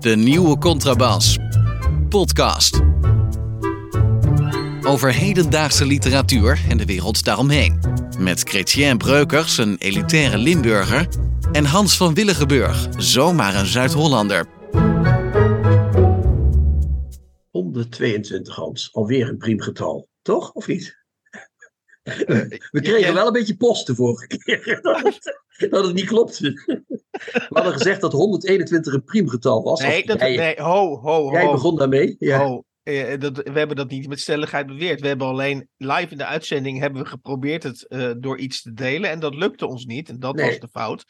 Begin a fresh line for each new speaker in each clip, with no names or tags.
De nieuwe Contrabas. Podcast. Over hedendaagse literatuur en de wereld daaromheen. Met Chrétien Breukers, een elitaire Limburger. En Hans van Willigenburg, zomaar een Zuid-Hollander.
122, Hans. Alweer een priemgetal. Toch? Of niet? We kregen wel een beetje post de vorige keer. dat, het, niet klopt. We hadden gezegd dat 121 een priemgetal was.
Nee, dat,
jij,
nee ho, ho,
jij
ho.
begon daarmee. Ja.
ho. Eh, dat, we hebben dat niet met stelligheid beweerd. We hebben alleen live in de uitzending hebben we geprobeerd het eh, door iets te delen. En dat lukte ons niet. En dat
Nee.
was de fout.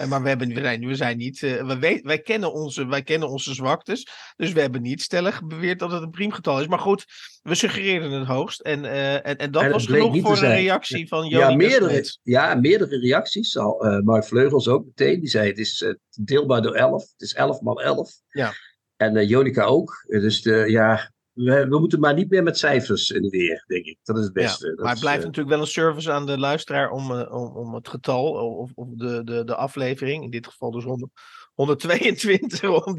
Eh, maar we, hebben, we, zijn, we zijn niet. eh, we weet, wij, kennen onze, wij kennen onze zwaktes. Dus we hebben niet stellig beweerd dat het een priemgetal is. Maar goed, we suggereerden het hoogst. En, eh, en, en dat
En
was genoeg voor een reactie van
Ja,
Jonica
meerdere, ja, meerdere reacties. Al, Mark Vleugels ook meteen. Die zei het is deelbaar door 11. Het is 11 maal 11.
Ja.
En Jonica ook. Dus de, ja, we, we moeten maar niet meer met cijfers in de weer, denk ik. Dat is het beste.
Ja, maar het
is,
blijft
eh,
natuurlijk wel een service aan de luisteraar om, eh, om, om het getal of, of de, de, de aflevering, in dit geval dus 100, 122, om,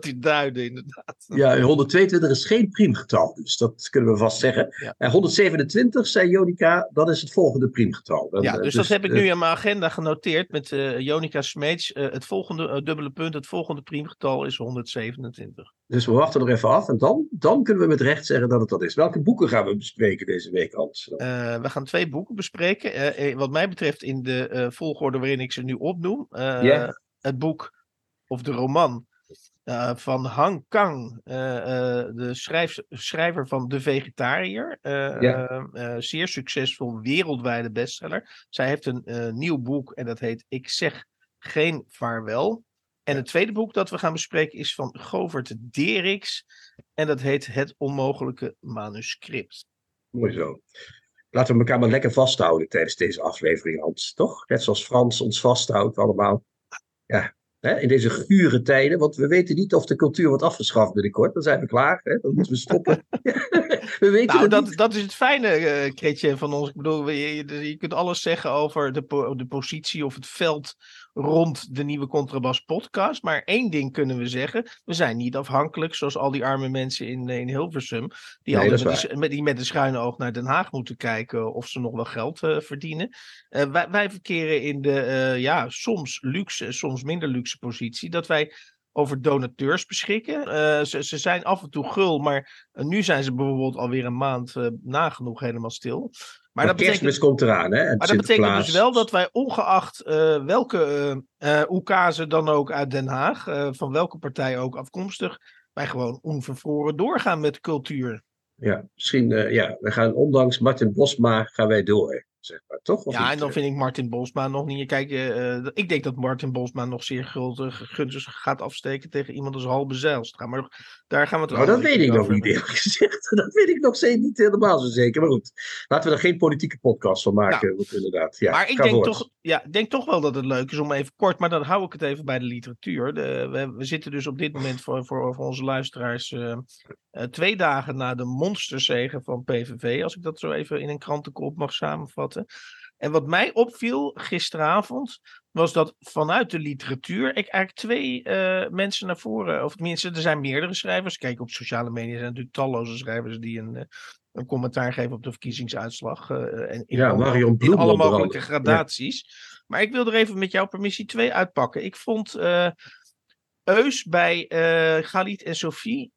die, duiden inderdaad.
Ja, 122 is geen priemgetal, dus dat kunnen we vast zeggen.
Ja.
En 127, zei Jonica, dat is het volgende priemgetal. Dan,
Ja,
eh,
dus, dat heb ik nu in mijn agenda genoteerd met eh, Jonica Smeets. Eh, het volgende dubbele punt, het volgende priemgetal is 127.
Dus we wachten nog even af en dan, dan kunnen we met recht zeggen dat het dat is. Welke boeken gaan we bespreken deze week, Hans?
We gaan twee boeken bespreken. Wat mij betreft in de volgorde waarin ik ze nu opnoem.
Ja.
Het boek of de roman eh, van Han Kang, eh, eh, de schrijf, schrijver van De Vegetariër.
Ja.
zeer succesvol wereldwijde bestseller. Zij heeft een nieuw boek en dat heet Ik zeg geen vaarwel. En het tweede boek dat we gaan bespreken is van Govert Deriks. En dat heet Het Onmogelijke Manuscript.
Mooi zo. Laten we elkaar maar lekker vasthouden tijdens deze aflevering, Hans. Toch? Net zoals Frans ons vasthoudt allemaal. Ja, hè, in deze gure tijden. Want we weten niet of de cultuur wordt afgeschaft binnenkort. Dan zijn we klaar. Hè? Dan moeten we stoppen. we weten
Nou, dat, dat is het fijne, eh Kretje, van ons. Ik bedoel, je, je, je kunt alles zeggen over de, po- de positie of het veld rond de nieuwe Contrabas podcast. Maar één ding kunnen we zeggen. We zijn niet afhankelijk, zoals al die arme mensen in, in Hilversum. Die,
Nee,
altijd met, een- met, die met een schuine oog naar Den Haag moeten kijken of ze nog wel geld eh, verdienen. Eh, wij, wij verkeren in de, eh, ja, soms luxe, soms minder luxe positie. Dat wij over donateurs beschikken. Eh, ze, ze zijn af en toe gul, maar nu zijn ze bijvoorbeeld alweer een maand uh, nagenoeg helemaal stil. Maar,
Maar
dat betekent,
kerstmis komt eraan, hè?
Maar dat betekent dus wel dat wij ongeacht uh, welke uh, dan ook uit Den Haag, uh, van welke partij ook afkomstig, wij gewoon onvervroren doorgaan met cultuur.
Ja, misschien, uh, ja, we gaan ondanks Martin Bosma gaan wij door. Zeg maar, toch? Of
ja,
niet?
en dan vind ik Martin Bosma nog niet. Kijk, uh, ik denk dat Martin Bosma nog zeer guldig, gunstig gaat afsteken tegen iemand als Halbe Zijlstra. Maar daar gaan we het
Nou, dat weet ik nog niet, eerlijk gezegd. Dat weet ik nog steeds niet helemaal zo zeker. Maar goed, laten we er geen politieke podcast van maken. Inderdaad. Ja,
maar ik denk, toch, ja, denk toch wel dat het leuk is om even kort, maar dan hou ik het even bij de literatuur. De, we, we, zitten dus op dit moment voor, voor, voor onze luisteraars uh, uh, twee dagen na de monsterzegen van PVV, als ik dat zo even in een krantenkop mag samenvatten. En wat mij opviel gisteravond, was dat vanuit de literatuur ik eigenlijk twee uh, mensen naar voren, of tenminste, er zijn meerdere schrijvers. Kijk, op sociale media zijn natuurlijk talloze schrijvers die een, uh, een commentaar geven op de verkiezingsuitslag. Uh, en in
ja,
alle,
Marion
in alle mogelijke gradaties. Ja. Maar ik wil er even met jouw permissie twee uitpakken. Ik vond uh, Eus bij uh, Galit en Sophie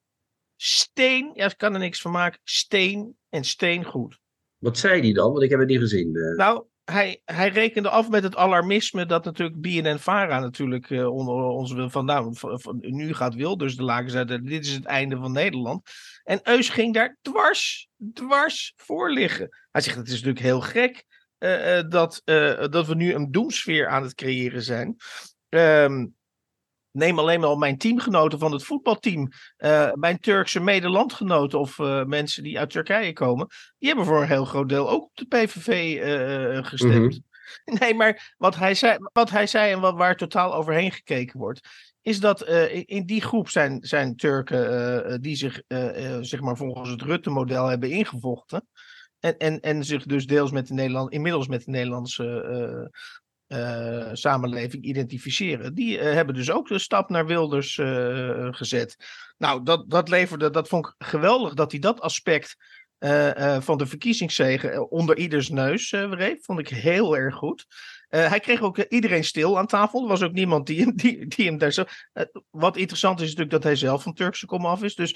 steen, ja, ik kan er niks van maken, steen en steen goed.
Wat zei hij dan? Want ik heb het niet gezien. Uh...
Nou, hij, hij rekende af met het alarmisme dat natuurlijk BNN-Vara natuurlijk uh, onder ons wil nou, van, nu gaat Wilders de laken zetten, dit is het einde van Nederland. En Eus ging daar dwars, dwars voor liggen. Hij zegt, het is natuurlijk heel gek uh, dat, dat we nu een doemsfeer aan het creëren zijn. Um, neem alleen maar al mijn teamgenoten van het voetbalteam, uh, mijn Turkse medelandgenoten of uh, mensen die uit Turkije komen, die hebben voor een heel groot deel ook op de PVV uh, gestemd. Mm -hmm. Nee, maar wat hij zei, wat hij zei en wat, waar totaal overheen gekeken wordt, is dat in, in, die groep zijn, zijn Turken die zich zeg maar volgens het Rutte-model hebben ingevochten. En, en, en zich dus deels met de Nederland, inmiddels met de Nederlandse samenleving identificeren. Die hebben dus ook de stap naar Wilders gezet. Nou, dat, dat leverde, dat vond ik geweldig dat hij dat aspect van de verkiezingszegen onder ieders neus uh, Vond ik heel erg goed. Hij kreeg ook iedereen stil aan tafel. Er was ook niemand die, die, die hem daar zo. Wat interessant is natuurlijk dat hij zelf van Turkse komaf is. Dus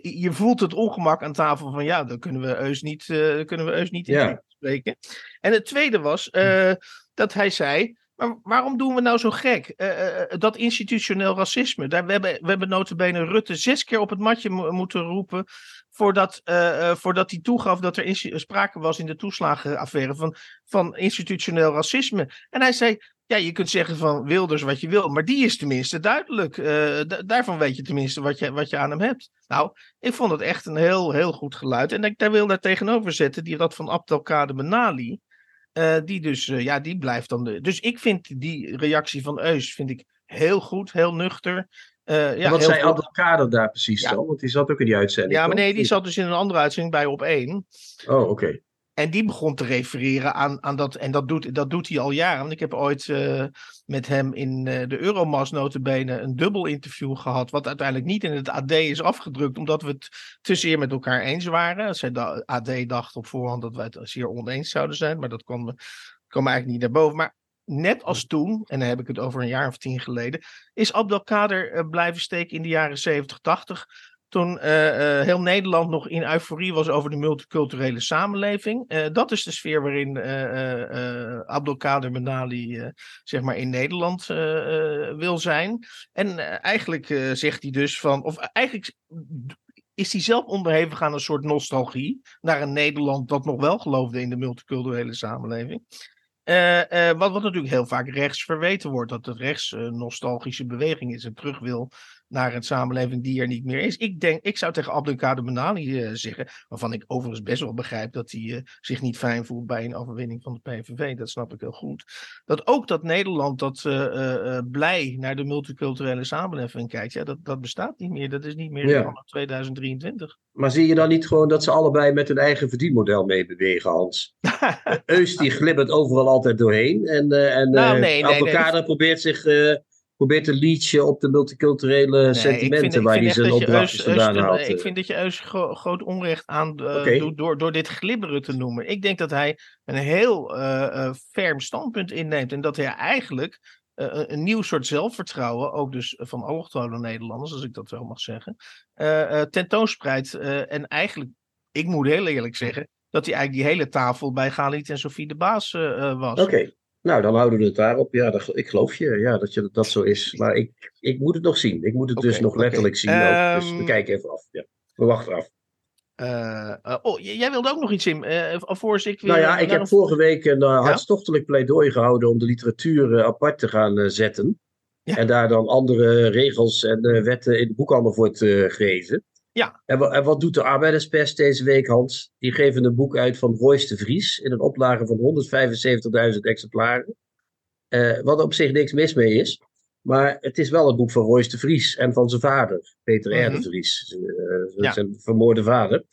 je voelt het ongemak aan tafel van ja, dan kunnen we Eus niet, kunnen we Eus niet in ja. spreken. En het tweede was dat hij zei. Maar waarom doen we nou zo gek? dat institutioneel racisme. Daar, we, hebben, we hebben notabene Rutte zes keer op het matje moeten roepen voordat, voordat hij toegaf dat er sprake was in de toeslagenaffaire van, van institutioneel racisme. En hij zei, ja, je kunt zeggen van Wilders wat je wil, maar die is tenminste duidelijk. Daarvan weet je tenminste wat je, wat je aan hem hebt. Nou, ik vond het echt een heel, heel goed geluid. En ik daar wil daar tegenover zetten, die dat van Abdelkader Benali. Uh, die dus, ja, die blijft dan. De... Dus ik vind die reactie van Eus vind ik heel goed, heel nuchter.
Uh, ja, wat zei Abdelkader daar precies ja. dan? Want die zat ook in die uitzending.
Ja, maar nee, die zat dus in een andere uitzending bij op één.
Oh, oké.
En die begon te refereren aan, aan dat. En dat doet, dat doet hij al jaren. Want ik heb ooit uh, met hem in uh, de Euromas notabene een dubbel interview gehad. Wat uiteindelijk niet in het AD is afgedrukt. Omdat we het te zeer met elkaar eens waren. Zij de AD dacht op voorhand dat wij het zeer oneens zouden zijn. Maar dat kwam, kwam eigenlijk niet naar boven. Maar net als toen, en dan heb ik het over een jaar of tien geleden, is Abdelkader uh, blijven steken in de jaren 70, 80. Toen uh, uh, heel Nederland nog in euforie was over de multiculturele samenleving. dat is de sfeer waarin Abdelkader Benali zeg maar in Nederland wil zijn. En eigenlijk zegt hij dus van, of eigenlijk is hij zelf onderhevig aan een soort nostalgie naar een Nederland dat nog wel geloofde in de multiculturele samenleving. Wat, wat natuurlijk heel vaak rechts verweten wordt, dat het rechts nostalgische beweging is en terug wil naar een samenleving die er niet meer is. Ik denk, ik zou tegen Abdelkader Benali uh, zeggen, waarvan ik overigens best wel begrijp dat hij uh, zich niet fijn voelt bij een overwinning van de PVV, dat snap ik heel goed. Dat ook dat Nederland dat uh, blij naar de multiculturele samenleving kijkt, ja, dat, dat bestaat niet meer. Dat is niet meer ja. in 2023.
Maar zie je dan niet gewoon dat ze allebei met hun eigen verdienmodel meebewegen, Hans? Eus die glibbert overal altijd doorheen en, en nou, nee, nee, Abdelkader nee, probeert zich probeert te leachen op de multiculturele nee, sentimenten vind, waar hij zijn opdrachtjes vandaan haalt.
Ik vind dat je Eus gro groot onrecht aan uh, okay. doet door, door dit glibberen te noemen. Ik denk dat hij een heel uh, uh, ferm standpunt inneemt en dat hij eigenlijk een nieuw soort zelfvertrouwen, ook dus van allochtone Nederlanders, als ik dat zo mag zeggen, tentoonspreidt. en eigenlijk, ik moet heel eerlijk zeggen, dat hij eigenlijk die hele tafel bij Galit en Sofie de Baas was.
Oké. Nou, dan houden we het daarop. Ja, dat, ik geloof je, ja, dat, je, dat zo is. Maar ik, ik moet het nog zien. Ik moet het okay, dus nog letterlijk zien. Ook. Dus we ehm, kijken even af. Ja. We wachten af.
Uh, uh, oh, jij wilde ook nog iets in, uh, alvorens ik
weer... Nou ja, ik heb vorige week een ja? hartstochtelijk pleidooi gehouden om de literatuur apart te gaan zetten. Ja. En daar dan andere regels en wetten in de boekhandel voor te geven.
Ja.
En, en, wat doet de arbeiderspers deze week, Hans? Die geven een boek uit van Royce de Vries in een oplage van 175.000 exemplaren. Uh, wat op zich niks mis mee is. Maar het is wel een boek van Royce de Vries en van zijn vader, Peter mm -hmm. R. de Vries, uh, ja. zijn vermoorde vader.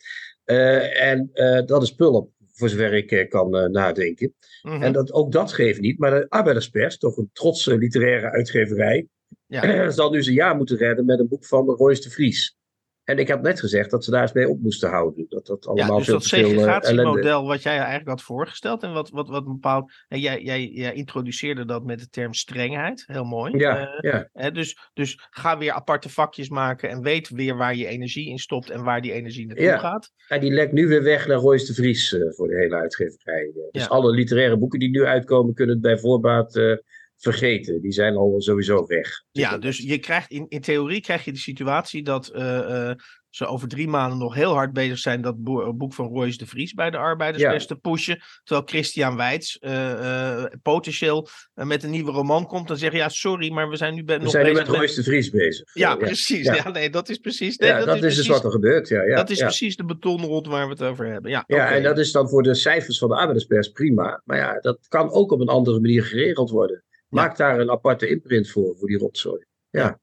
Uh, en dat is pulp, voor zover ik kan nadenken. Mm -hmm. En dat, ook dat geeft niet. Maar de arbeiderspers, toch een trotse literaire uitgeverij, ja. zal nu zijn jaar moeten redden met een boek van Royce de Vries. En ik had net gezegd dat ze daar eens mee op moesten houden. Dat dat allemaal ja, dus veel
dat segregatiemodel wat jij eigenlijk had voorgesteld en wat, wat, wat bepaald... En jij, jij, jij introduceerde dat met de term strengheid, heel mooi.
Ja, uh, ja.
Hè, dus, dus ga weer aparte vakjes maken en weet weer waar je energie in stopt en waar die energie naartoe ja. gaat.
En die lekt nu weer weg naar Royce de Vries uh, voor de hele uitgeverij. Dus alle literaire boeken die nu uitkomen kunnen het bij voorbaat... Vergeten. Die zijn al sowieso weg.
Ja, dus je krijgt in, in theorie krijg je de situatie dat uh, uh, ze over drie maanden nog heel hard bezig zijn dat boek van Royce de Vries bij de arbeiders ja. te pushen. Terwijl Christian Weitz uh, potentieel met een nieuwe roman komt. Dan zeggen ja, sorry, maar we zijn nu
we
nog
zijn
bezig
met Royce de Vries bezig.
Ja, precies. Ja. nee, dat is precies. Nee,
dat, dat, is,
precies,
dus wat er gebeurt. Ja, ja,
dat is precies de betonrot waar we het over hebben. Ja,
ja
okay.
en dat is dan voor de cijfers van de arbeiderspers prima. Maar ja, dat kan ook op een andere manier geregeld worden. Maak daar een aparte imprint voor, voor die rotzooi. Ja.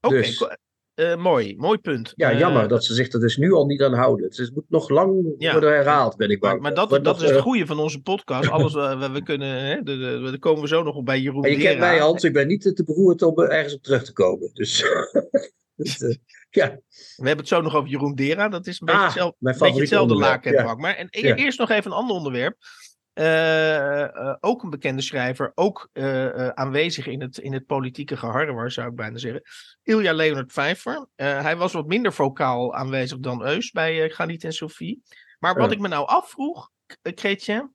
Oké, okay. dus. eh, mooi, mooi punt.
Ja,
Eh,
jammer dat ze zich er dus nu al niet aan houden. Het is- moet nog lang
Ja.
worden herhaald, ben ik bang.
Maar, maar dat, dat is het
eh,
goede van onze podcast. Alles wat we, kunnen, hè, de, komen we zo nog op bij Jeroen
En je kent mij, Hans, ik ben niet te beroerd om er ergens op terug te komen. Dus, dus, ja,
We hebben het zo nog over Jeroen Dera. Dat is een beetje,
Ah,
hetzelfde,
mijn
beetje hetzelfde laken en
ja.
pak. Maar en,
Ja.
eerst nog even een ander onderwerp. Eh, eh, ook een bekende schrijver, ook eh, aanwezig in het, in het politieke geharrewar, zou ik bijna zeggen. Ilja Leonard Vijver. Hij was wat minder vocaal aanwezig dan Eus bij Galiet en Sophie. Maar wat ik me nou afvroeg, K- Chrétien,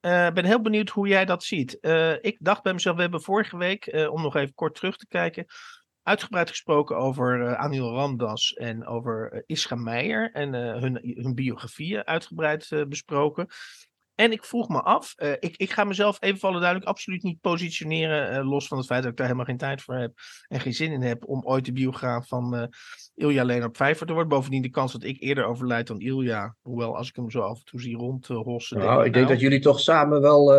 eh, ben heel benieuwd hoe jij dat ziet. Ik dacht bij mezelf, we hebben vorige week, om nog even kort terug te kijken, uitgebreid gesproken over Anil Ramdas en over Ischa Meijer en hun, hun biografieën uitgebreid besproken. En ik vroeg me af, eh, ik, ik ga mezelf even vallen duidelijk absoluut niet positioneren, eh, los van het feit dat ik daar helemaal geen tijd voor heb en geen zin in heb om ooit de biograaf van eh Ilja Leonard Vijver te worden. Bovendien de kans dat ik eerder overlijd dan Ilja, hoewel als ik hem zo af en toe zie rondhossen.
nou, ik denk dat jullie toch samen wel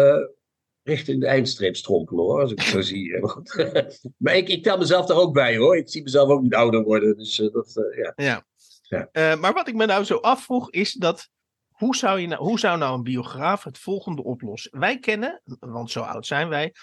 richting de eindstreep strompelen, hoor. Als ik het zo zie. Maar goed. maar ik, ik tel mezelf daar ook bij, hoor. Ik zie mezelf ook niet ouder worden. Dus dat, ja.
Ja.
Ja.
Maar wat ik me nou zo afvroeg is dat. Hoe zou, je nou, hoe zou nou een biograaf het volgende oplossen? Wij kennen, want zo oud zijn wij,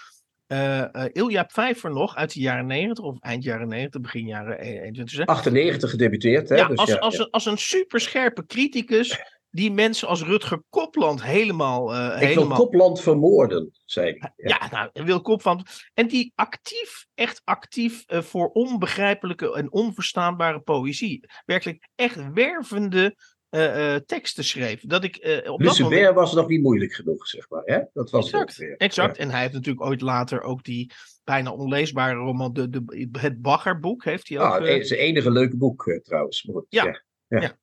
eh, Ilja Pfeiffer nog uit de jaren 90 of eind jaren 90, begin jaren 21. hè?
98 gedebuteerd, hè?
ja,
dus
als,
ja,
als,
ja.
Een, als een superscherpe criticus die mensen als Rutger Kopland helemaal... eh,
Ik wil Kopland vermoorden, zei hij. Ja.
ja, nou, Wil Kopland. En die actief, echt actief voor onbegrijpelijke en onverstaanbare poëzie. Werkelijk echt wervende eh, eh, teksten schreef. Dat ik eh, op dat moment...
Was nog niet moeilijk genoeg, zeg maar. Hè? Dat was het
Exact,
ongeveer.
exact.
Ja.
En hij heeft natuurlijk ooit later ook die bijna onleesbare roman, de, de, het Baggerboek, heeft hij ook.
Ah, het
eh,
e- zijn enige leuke boek, trouwens. Maar
Ja.
ja.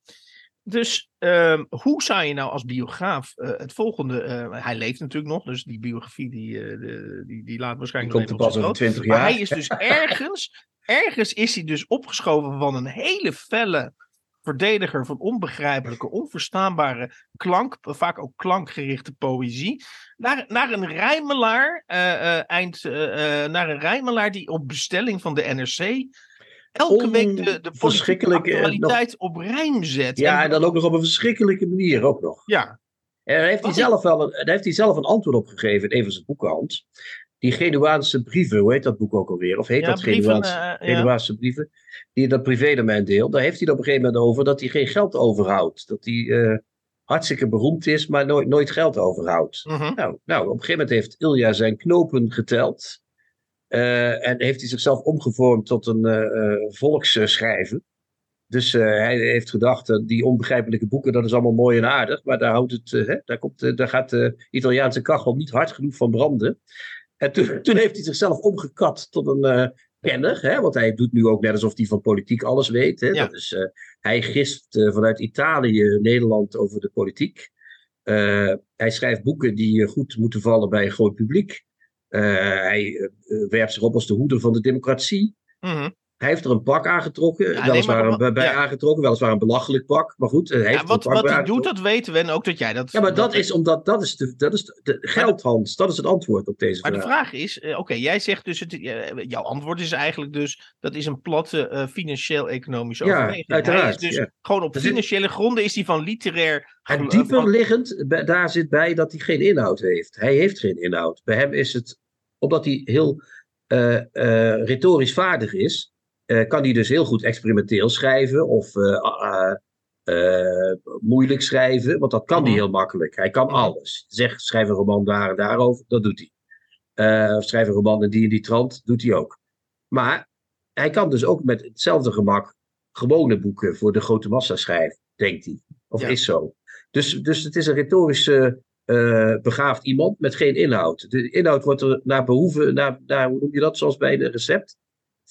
Dus ehm, hoe zou je nou als biograaf het volgende. hij leeft natuurlijk nog, dus die biografie die, die, die laat
Die
waarschijnlijk
komt er pas over
zijn
20
Maar
jaar.
hij is dus ergens. ergens is hij dus opgeschoven van een hele felle verdediger van onbegrijpelijke, onverstaanbare klank, vaak ook klankgerichte poëzie, naar, naar een rijmelaar, eh, eh, eind, eh, naar een rijmelaar die op bestelling van de NRC elke week de, de
nog-
actualiteit op rijm zet.
Ja, en dan ook nog op een verschrikkelijke manier ook nog.
ja,
En daar heeft, hij zelf wel een, daar heeft hij zelf een antwoord op gegeven in een van zijn boeken, Hans. Die Genuaanse brieven, hoe heet dat boek ook alweer? Of heet
ja,
dat
brieven,
Genuaanse,
eh, ja.
Genuaanse brieven? Die dat privédomein deelt. Daar heeft hij het op een gegeven moment over dat hij geen geld overhoudt. Dat hij eh, hartstikke beroemd is, maar nooit, nooit geld overhoudt.
Mhm.
Nou, nou, op een gegeven moment heeft Ilja zijn knopen geteld. eh, en heeft hij zichzelf omgevormd tot een volksschrijver. Dus hij heeft gedacht, die onbegrijpelijke boeken, dat is allemaal mooi en aardig. Maar daar, houdt het, hè, daar, komt, daar gaat de Italiaanse kachel niet hard genoeg van branden. En toen, toen heeft hij zichzelf omgekat tot een eh, kenner. Hè, want hij doet nu ook net alsof hij van politiek alles weet. Hè.
Ja.
Dat is, eh, hij gist eh, vanuit Italië, Nederland over de politiek. Hij schrijft boeken die goed moeten vallen bij een groot publiek. Hij werpt zich op als de hoeder van de democratie.
Mhm.
Hij heeft er een pak aangetrokken,
Ja, nee,
weliswaar
maar
een, bij
ja.
aangetrokken, weliswaar een belachelijk pak. Maar goed, hij heeft
Ja, wat,
een pak
wat hij doet, dat weten we. En ook dat jij dat.
Ja, maar dat is omdat dat is de, dat is de, de. Dat is het antwoord op deze
Maar de
vraag.
vraag is, eh, oké, jij zegt dus, het, eh, jouw antwoord is eigenlijk dus, dat is een platte eh, financieel-economische
Ja,
overweging. Hij
uiteraard,
is dus gewoon op financiële gronden is hij van literair...
En dieper liggend, daar zit bij dat hij geen inhoud heeft. Hij heeft geen inhoud. Bij hem is het, omdat hij heel eh, retorisch vaardig is, kan hij dus heel goed experimenteel schrijven of eh, ah, eh, eh, moeilijk schrijven, want dat kan hij
Mhm.
heel makkelijk. Hij kan
Mhm.
alles. Zeg, schrijf een roman daar en daarover, dat doet hij. Eh, of schrijf een roman in die en die trant, doet hij ook. Maar hij kan dus ook met hetzelfde gemak gewone boeken voor de grote massa schrijven, denkt hij. Of
Ja.
is zo. Dus, dus het is een retorisch eh, eh, begaafd iemand met geen inhoud. De inhoud wordt er naar behoeven, naar, naar hoe noem je dat, zoals bij de recept?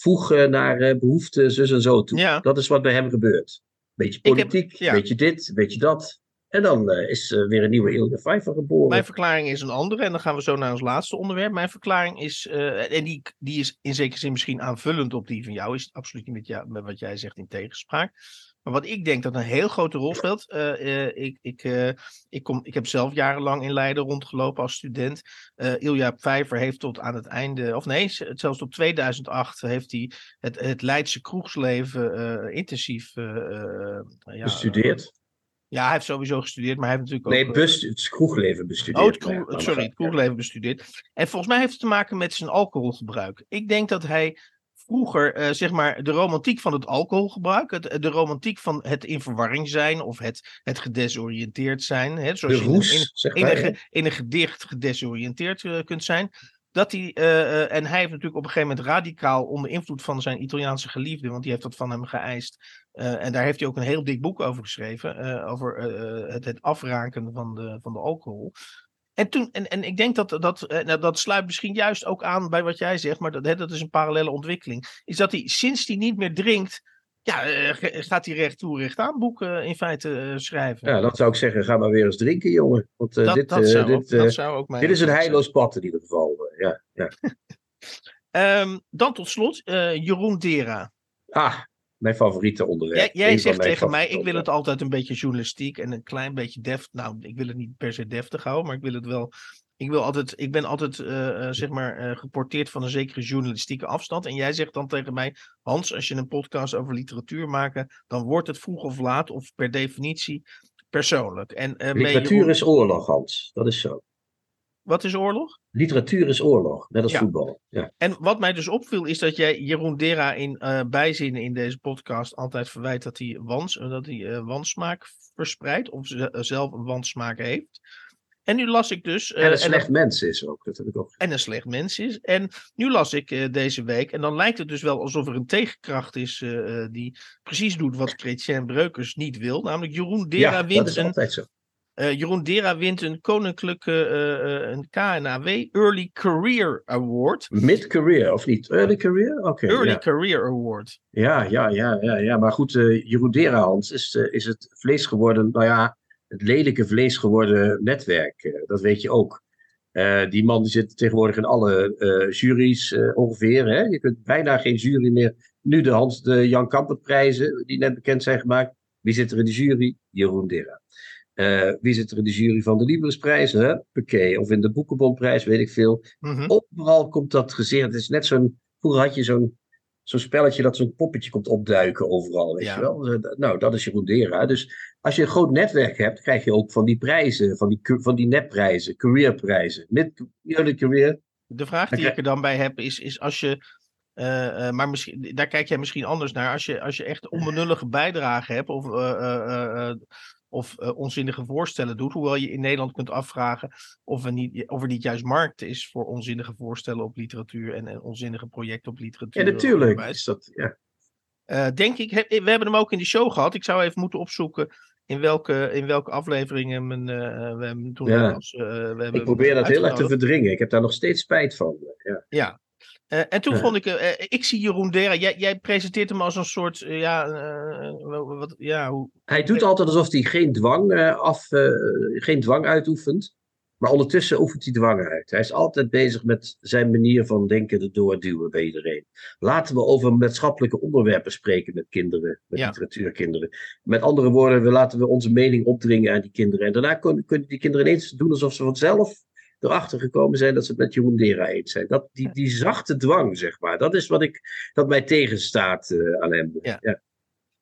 Voeg eh, naar eh, behoefte zus en zo toe.
Ja.
Dat is wat bij hem gebeurt. Beetje
Ik heb-
politiek,
ja.
beetje dit, beetje dat. En dan uh, is uh, weer een nieuwe Ilja Vijver geboren.
Mijn verklaring is een andere. En dan gaan we zo naar ons laatste onderwerp. Mijn verklaring is, uh, en die, die is in zekere zin misschien aanvullend op die van jou. Is absoluut niet met, jou, met wat jij zegt in tegenspraak. Maar wat ik denk dat een heel grote rol speelt. ik, ik, ik, kom, ik heb zelf jarenlang in Leiden rondgelopen als student. Ilja Vijver heeft tot aan het einde, of nee, zelfs tot 2008 heeft hij het, het Leidse kroegsleven intensief
ja, bestudeerd.
Ja, hij heeft sowieso gestudeerd, maar hij heeft natuurlijk
ook... Nee, bus, het kroegleven bestudeerd.
Oh, het kroeg, sorry, het kroegleven bestudeerd. En volgens mij heeft het te maken met zijn alcoholgebruik. Ik denk dat hij vroeger, uh, zeg maar, de romantiek van het alcoholgebruik, het, de romantiek van het in verwarring zijn of het, het gedesoriënteerd zijn, hè, zoals
de roes,
je in,
zeg
in, een, in, een, gedicht gedesoriënteerd uh, kunt zijn, dat hij, uh, en hij heeft natuurlijk op een gegeven moment radicaal onder invloed van zijn Italiaanse geliefde, want die heeft dat van hem geëist. En daar heeft hij ook een heel dik boek over geschreven, over het, het, afraken van de, van de alcohol. En, toen, en, en ik denk dat dat, nou, dat sluit misschien juist ook aan bij wat jij zegt, maar dat, hè, dat is een parallele ontwikkeling. Is dat hij sinds hij niet meer drinkt, ja, uh, gaat hij recht toe, recht aan boeken in feite uh, schrijven.
Ja, dat zou ik zeggen. Ga maar weer eens drinken, jongen. Want uh,
dat,
dit,
dat, zou
dit,
ook, dat zou ook mijn
dit is een heilloos pad in ieder geval. ja, ja.
um, dan tot slot, Jeroen Dera.
Ah, mijn favoriete onderwerp.
Jij, jij zegt tegen mij, ik wil het altijd een beetje journalistiek en een klein beetje deft. Nou, ik wil het niet per se deftig houden, maar ik wil het wel ik, wil altijd, ik ben altijd uh, uh, zeg maar, uh, geporteerd van een zekere journalistieke afstand. En jij zegt dan tegen mij, Hans, als je een podcast over literatuur maakt, dan wordt het vroeg of laat, of per definitie, persoonlijk. En,
literatuur is oorlog, Hans. Dat is zo.
Wat is oorlog?
Literatuur is oorlog, net als
Ja.
voetbal. Ja.
En wat mij dus opviel, is dat jij Jeroen Dera in eh, bijzinnen in deze podcast altijd verwijt dat hij, wans, eh, dat hij eh, wansmaak verspreidt, of ze- zelf een wansmaak heeft. En nu las ik dus.
En een
en
slecht mens is ook, dat heb ik ook
en een slecht mens is. En nu las ik deze week, en dan lijkt het dus wel alsof er een tegenkracht is die precies doet wat Chrétien Breukers niet wil. Namelijk Jeroen Dera,
Ja, dat
wint, een, eh, Jeroen Dera wint een koninklijke eh, eh, een KNAW Early Career Award.
Mid-career, of niet? Early career? Oké.
Early
ja.
Career Award.
Ja, ja, ja, ja, ja. Maar goed, Jeroen Derahans is, eh, is het vlees geworden, nou ja, het lelijke vlees geworden netwerk. dat weet je ook. Die man die zit tegenwoordig in alle juries ongeveer. Hè? Je kunt bijna geen jury meer. Nu de, Hans, de Jan Kampert prijzen, die net bekend zijn gemaakt. Wie zit er in de jury? Jeroen Dera. Eh, wie zit er in de jury van de Librisprijs? Hè? Piquet. Of in de Boekenbonprijs, weet ik veel.
Mhm.
Overal komt dat gezeerd. Het is net zo'n. Vroeger had je zo'n zo'n spelletje dat zo'n poppetje komt opduiken overal. Weet
Ja.
je wel? Eh, Nou, dat is Jeroen Dera. Dus als je een groot netwerk hebt, krijg je ook van die prijzen, van die, van die nepprijzen, careerprijzen. Mid early career.
De vraag die
Oké.
ik er dan bij heb is, is als je, eh, maar misschien, daar kijk jij misschien anders naar, als je, als je echt onbenullige bijdragen hebt of, of eh, onzinnige voorstellen doet, hoewel je in Nederland kunt afvragen of er niet, of er niet juist markt is voor onzinnige voorstellen op literatuur en, en onzinnige projecten op literatuur.
Ja, natuurlijk. Is dat, ja.
Eh, denk ik, he- we hebben hem ook in de show gehad. Ik zou even moeten opzoeken in welke, in welke afleveringen men, eh, we hem toen
Ja.
eh, we hebben
Ik probeer dat heel erg te verdringen. Ik heb daar nog steeds spijt van. Ja.
Ja. Eh, en toen vond ik, eh, eh, ik zie Jeroen Dera, jij, jij presenteert hem als een soort, ja, wat, ja, hoe,
Hij doet altijd alsof hij geen dwang, af, geen dwang uitoefent. Maar ondertussen oefent hij dwang uit. Hij is altijd bezig met zijn manier van denken erdoor duwen bij iedereen. Laten we over maatschappelijke onderwerpen spreken met kinderen, met
Ja.
literatuurkinderen. Met andere woorden, we laten we onze mening opdringen aan die kinderen. En daarna kunnen, kunnen die kinderen ineens doen alsof ze vanzelf erachter gekomen zijn dat ze het met Jeroen Dera eens zijn. Dat, die, die zachte dwang, zeg maar. Dat is wat ik, dat mij tegenstaat aan hem.
Ja.
Ja.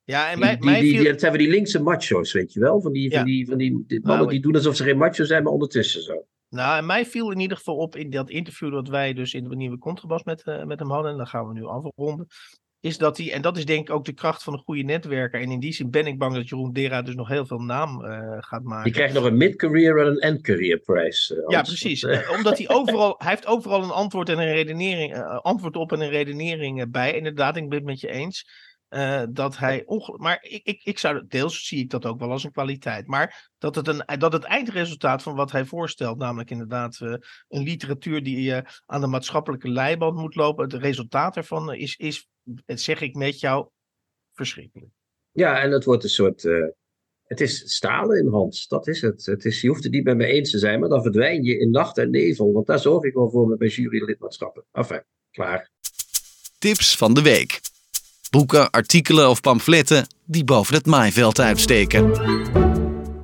ja, en mij,
die, die,
viel,
die- dat zijn van die linkse macho's, weet je wel? Van die, van
Ja.
die, van die, die mannen
Nou,
die doen alsof ze geen macho zijn, maar ondertussen zo.
nou, en mij viel in ieder geval op in dat interview dat wij dus in de nieuwe contrabas met, eh, met hem hadden, en dan gaan we nu afronden, is dat hij, en dat is denk ik ook de kracht van een goede netwerker, en in die zin ben ik bang dat Jeroen Dera dus nog heel veel naam eh, gaat maken.
Je krijgt nog een mid-career en een end-career prijs. eh,
Ja, precies.
Eh,
Omdat hij overal, hij heeft overal een antwoord en een redenering, antwoord op en een redenering bij. Inderdaad, ik ben het met je eens. dat hij onge- maar ik, ik, ik zou deels zie ik dat ook wel als een kwaliteit. Maar dat het, een, dat het eindresultaat van wat hij voorstelt, namelijk inderdaad een literatuur die aan de maatschappelijke leiband moet lopen, het resultaat ervan is, is, zeg ik met jou, verschrikkelijk.
ja, en het wordt een soort. eh, Het is stalen in Hans, dat is het. het is, je hoeft het niet met me eens te zijn, maar dan verdwijn je in nacht en nevel. Want daar zorg ik wel voor met mijn jurylidmaatschappen. Enfin, klaar.
Tips van de week. Boeken, artikelen of pamfletten die boven het maaiveld uitsteken.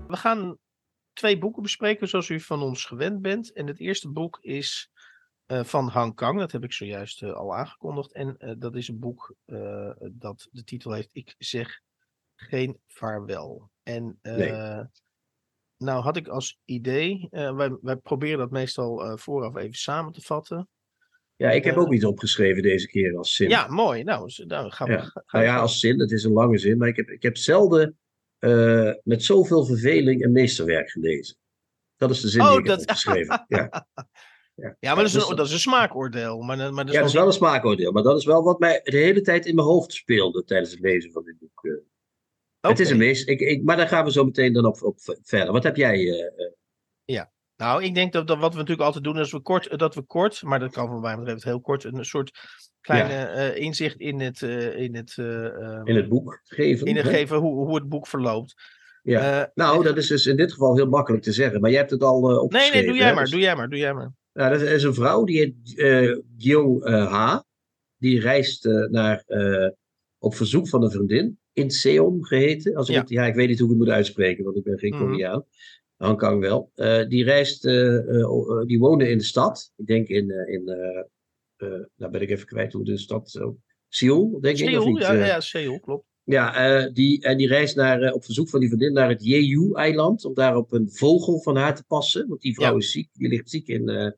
We gaan twee boeken bespreken zoals u van ons gewend bent. En het eerste boek is van Han Kang. Dat heb ik zojuist uh, al aangekondigd. En uh, dat is een boek dat de titel heeft Ik zeg geen vaarwel. En
Nee.
nou had ik als idee, wij, wij proberen dat meestal vooraf even samen te vatten.
Ja, ik heb
Eh,
ook iets opgeschreven deze keer als zin.
Ja, mooi. Nou, z- nou gaan we.
Ja.
gaan
Nou ja, als zin, het is een lange zin, maar ik heb, ik heb zelden eh, met zoveel verveling een meesterwerk gelezen. Dat is de zin
Oh,
die ik heb opgeschreven. Ja. Ja,
Ja, maar dat is,
dus
een, dat is een smaakoordeel. Maar, maar dat is
ja, dat is wel een smaakoordeel, maar dat is wel wat mij de hele tijd in mijn hoofd speelde tijdens het lezen van dit boek. eh. Het is een meest, ik, ik, maar daar gaan we zo meteen dan op, op verder. Wat heb jij? eh, eh,
Nou, ik denk dat, dat wat we natuurlijk altijd doen, is we kort, dat we kort, maar dat kan van mij betreft heel kort, een soort kleine inzicht in het, in het, eh, ehm,
in het boek geven?
in het
hè?
geven hoe, hoe het boek verloopt.
Ja. Nou, dat is dus in dit geval heel makkelijk te zeggen, maar jij hebt het al
nee,
opgeschreven.
nee, doe jij maar,
Dus-
doe jij maar, doe jij maar.
Nou, dat is een vrouw, die heet eh, Ha. Die reist eh, naar, op verzoek van een vriendin, Incheon geheten. Als ik
Ja.
het, ja, ik weet niet hoe ik het moet uitspreken, want ik ben geen
Mhm.
Koreaan. Kong wel. Die reist, die woonde in de stad. Ik denk in, in nou ben ik even kwijt hoe de stad zo. Seoul, denk ik. Of
Seoul,
niet?
ja, ja, Seoul, klopt.
ja, die, en die reist naar, op verzoek van die vriendin naar het Jeju-eiland. Om daar op een vogel van haar te passen. Want die vrouw
Ja.
is ziek. Die ligt ziek in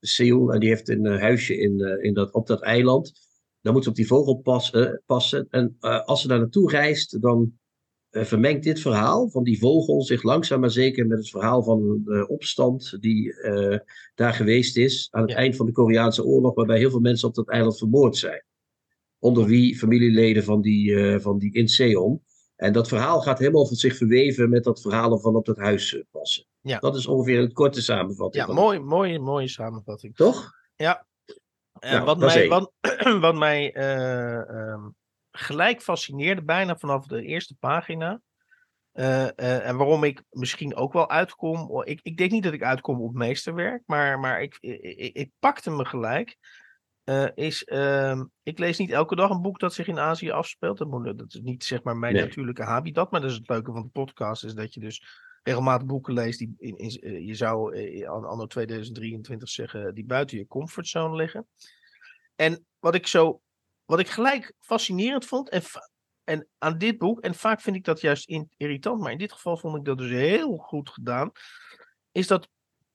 Seoul. En die heeft een eh, huisje in, eh, in dat, op dat eiland. Dan moet ze op die vogel passen. passen. En eh, als ze daar naartoe reist, dan eh, vermengt dit verhaal van die vogel zich langzaam maar zeker met het verhaal van de opstand die eh, daar geweest is. Aan het
Ja.
eind van de Koreaanse oorlog. Waarbij heel veel mensen op dat eiland vermoord zijn. Onder wie familieleden van die, eh van die Incheon. En dat verhaal gaat helemaal van zich verweven met dat verhaal van op dat huis eh, passen.
Ja.
Dat is ongeveer een korte samenvatting.
Ja, mooi, mooi, mooie samenvatting.
Toch?
Ja. Eh,
Nou,
wat, mij, wat, wat mij gelijk fascineerde, bijna vanaf de eerste pagina. eh, en waarom ik misschien ook wel uitkom. oh, Ik, ik denk niet dat ik uitkom op meesterwerk, maar, maar ik, ik pakte me gelijk. Eh, is, ehm, ik lees niet elke dag een boek dat zich in Azië afspeelt. Dat, moet, dat is niet zeg maar mijn
Nee.
natuurlijke habitat, maar dat is het leuke van de podcast, is dat je dus regelmatig boeken leest die in, in, eh, je zou eh, an- anno 2023 zeggen die buiten je comfortzone liggen. En wat ik zo, wat ik gelijk fascinerend vond en, en aan dit boek, en vaak vind ik dat juist in- irritant, maar in dit geval vond ik dat dus heel goed gedaan, is dat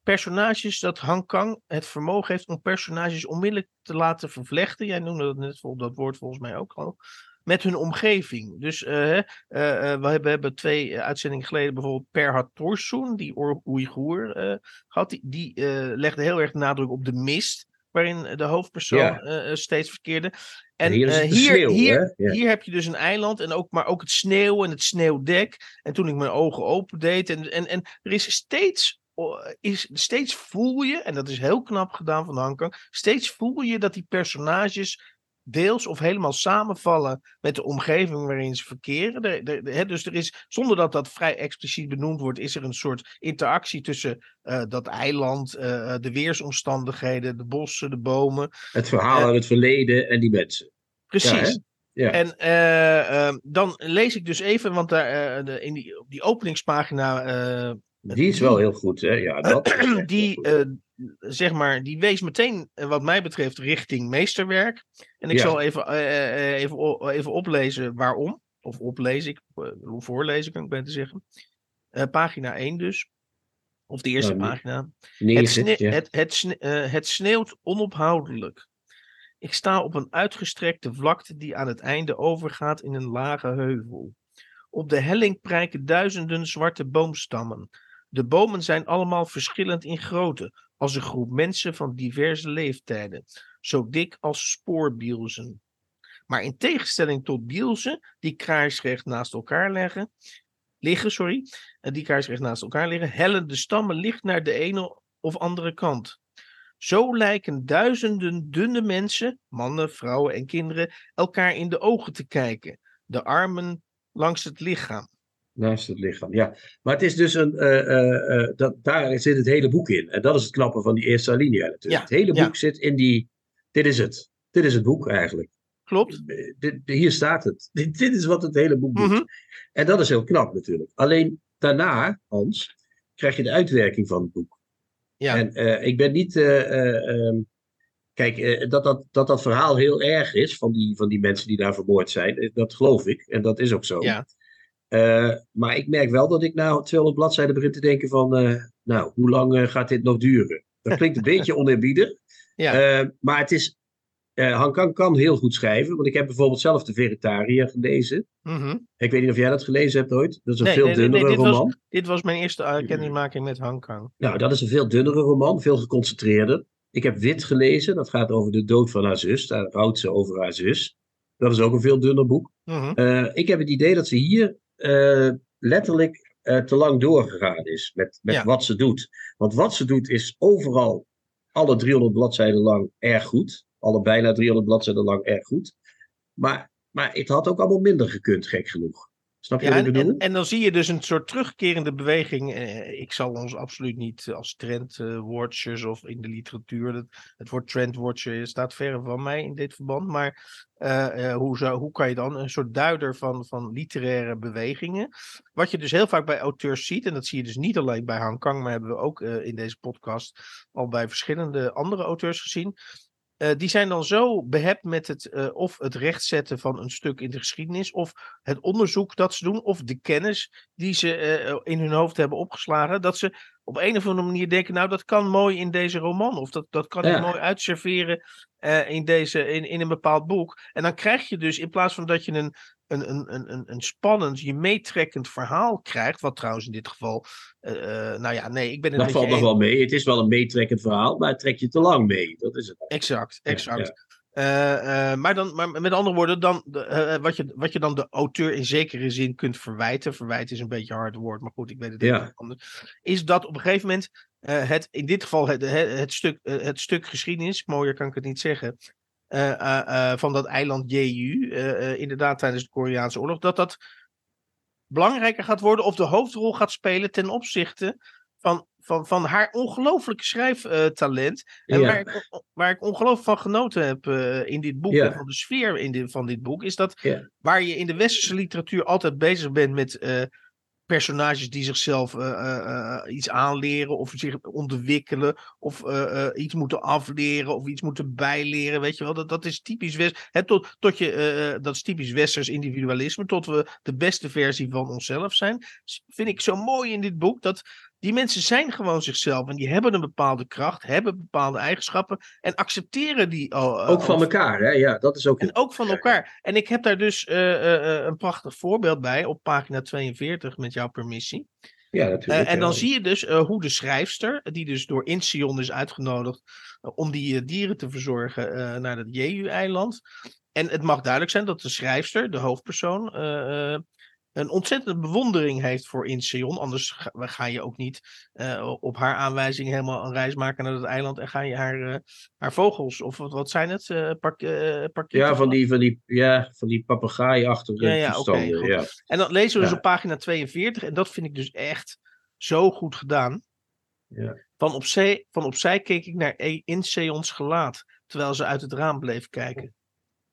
personages, dat Han Kang het vermogen heeft om personages onmiddellijk te laten vervlechten. Jij noemde dat net dat woord volgens mij ook al. Met hun omgeving. Dus eh, eh, eh, we hebben, hebben twee uitzendingen geleden bijvoorbeeld Perhat Torsoen, die Oer- Oeigoer eh had. Die, die legde heel erg nadruk op de mist, waarin de hoofdpersoon
Ja.
steeds verkeerde.
En hier
hier,
sneeuw,
hier?
Ja.
hier heb je dus een eiland, en ook, maar ook het sneeuw en het sneeuwdek. En toen ik mijn ogen opendeed, en, en, en er is steeds, is, steeds voel je, en dat is heel knap gedaan van Hong Kong, steeds voel je dat die personages deels of helemaal samenvallen met de omgeving waarin ze verkeren. Er- er- er- hè, dus er is, zonder dat dat vrij expliciet benoemd wordt, is er een soort interactie tussen eh, dat eiland, eh, de weersomstandigheden, de bossen, de bomen.
Het verhaal
Ja.
uit het verleden en die mensen.
Precies.
Ja.
En eh, ehm, dan lees ik dus even, want daar, eh, de, in die, op die openingspagina, eh,
Die is wel heel goed, hè? Ja, dat
die, eh, zeg maar, die wees meteen, eh, wat mij betreft, richting meesterwerk. En ik
Ja.
zal even, eh, even, even oplezen waarom. Of oplezen, ik, voorlezen kan ik beter zeggen. Pagina 1 dus. Of de eerste
Nou, nee.
pagina.
Nee,
Het,
het,
sne-
ja.
het, het, sne- het sneeuwt onophoudelijk. Ik sta op een uitgestrekte vlakte die aan het einde overgaat in een lage heuvel. Op de helling prijken duizenden zwarte boomstammen. De bomen zijn allemaal verschillend in grootte, als een groep mensen van diverse leeftijden, zo dik als spoorbielzen. Maar in tegenstelling tot bielzen, die kaarsrecht naast elkaar liggen, sorry, eh, die kaarsrecht naast elkaar liggen, hellen de stammen licht naar de ene of andere kant. Zo lijken duizenden dunne mensen, mannen, vrouwen en kinderen, elkaar in de ogen te kijken, de armen langs het lichaam.
Naast het lichaam, ja. Maar het is dus een. eh, eh, eh, dat, daar zit het hele boek in. En dat is het knappe van die eerste alinea natuurlijk.
Ja,
Het hele
ja.
boek zit in die. Dit is het. Dit is het boek eigenlijk.
Klopt.
Dit- hier staat het. Dit, dit is wat het hele boek doet.
Mhm.
En dat is heel knap natuurlijk. Alleen daarna, Hans, krijg je de uitwerking van het boek.
Ja.
En ik ben niet. eh, eh, ehm, kijk, dat, dat, dat dat verhaal heel erg is van die, van die mensen die daar vermoord zijn, dat geloof ik. En dat is ook zo.
Ja.
Eh, maar ik merk wel dat ik na 200 bladzijden begin te denken van, eh, nou, hoe lang eh, gaat dit nog duren? Dat klinkt een beetje oneerbiedig.
Ja.
Maar het is, Han Kang kan heel goed schrijven. Want ik heb bijvoorbeeld zelf De Vegetariër gelezen.
Mhm.
Ik weet niet of jij dat gelezen hebt ooit. Dat is een
Nee,
veel
nee,
dunnere
nee, dit was-
roman.
Dit was mijn eerste kennismaking met Hangkang.
Nou, dat is een veel dunnere roman, veel geconcentreerder. Ik heb Wit gelezen, dat gaat over de dood van haar zus. Daar rouwt ze over haar zus. Dat is ook een veel dunner boek.
Mhm.
Ik heb het idee dat ze hier letterlijk eh, te lang doorgegaan is met, met
Ja.
wat ze doet. Want wat ze doet is overal, alle 300 bladzijden lang, erg goed. Alle bijna 300 bladzijden lang erg goed. Maar, maar het had ook allemaal minder gekund, gek genoeg. Snap je
Ja,
wat
en,
ik bedoel?
en, en dan zie je dus een soort terugkerende beweging. Eh, ik zal ons absoluut niet als trendwatchers of in de literatuur. Het, het woord trendwatcher staat verre van mij in dit verband. Maar eh, eh, hoe, zou, hoe kan je dan een soort duider van, van literaire bewegingen. Wat je dus heel vaak bij auteurs ziet. En dat zie je dus niet alleen bij Han Kang. Maar hebben we ook eh, in deze podcast al bij verschillende andere auteurs gezien. Eh, die zijn dan zo behept met het eh, of het rechtzetten van een stuk in de geschiedenis, of het onderzoek dat ze doen, of de kennis die ze eh, in hun hoofd hebben opgeslagen, dat ze op een of andere manier denken, nou dat kan mooi in deze roman, of dat, dat kan ik
Ja.
mooi uitserveren in, deze, in, in een bepaald boek. En dan krijg je dus, in plaats van dat je een, een, een, een, een, spannend, je meetrekkend verhaal krijgt, wat trouwens in dit geval, eh, eh, nou ja, nee, ik ben het
Dat valt nog wel mee. Het is wel een meetrekkend verhaal, maar het trekt je te lang mee. Dat is het.
Exact,
Ja,
exact. Eh, maar, dan, maar met andere woorden, dan, wat, je, wat je dan de auteur in zekere zin kunt verwijten, verwijten is een beetje een hard woord, maar goed, ik weet het
Ja.
even anders, is dat op een gegeven moment het, in dit geval het, het, het stuk, het stuk geschiedenis, mooier kan ik het niet zeggen, van dat eiland Jeju, eh, eh, inderdaad tijdens de Koreaanse oorlog, dat dat belangrijker gaat worden of de hoofdrol gaat spelen ten opzichte van, van, van haar ongelooflijke schrijftalent. En
Ja.
waar, ik, waar ik ongelooflijk van genoten heb eh, in dit boek,
Ja.
en van de sfeer in dit, van dit boek, is dat
Ja.
waar je in de westerse literatuur altijd bezig bent met eh, personages die zichzelf eh, eh, eh, iets aanleren of zich ontwikkelen of iets moeten afleren of iets moeten bijleren, weet je wel. Dat, dat is typisch west, tot, tot je, dat is typisch westers individualisme, tot we de beste versie van onszelf zijn. Vind ik zo mooi in dit boek dat die mensen zijn gewoon zichzelf en die hebben een bepaalde kracht, hebben bepaalde eigenschappen en accepteren die oh, eh,
Ook van elkaar, hè? Ja, dat is ook.
en ook van elkaar. En ik heb daar dus eh, eh, een prachtig voorbeeld bij op pagina 42 met jouw permissie.
Ja, natuurlijk.
en dan
ja.
zie je dus hoe de schrijfster, die dus door Incheon is uitgenodigd om die dieren te verzorgen naar het Jeju-eiland. En het mag duidelijk zijn dat de schrijfster, de hoofdpersoon, een ontzettende bewondering heeft voor Incheon. Anders ga, ga je ook niet eh, op haar aanwijzing helemaal een reis maken naar het eiland en ga je haar, eh, haar vogels, of wat, wat zijn het? park, eh, parkieten
Ja, van die, van die, ja, van die papegaai-achtige
Ja, ja, goed.
ja.
En dat lezen we dus op pagina 42. En dat vind ik dus echt zo goed gedaan.
Ja.
Van, opzij, van opzij keek ik naar E- Inseons gelaat. Terwijl ze uit het raam bleef kijken.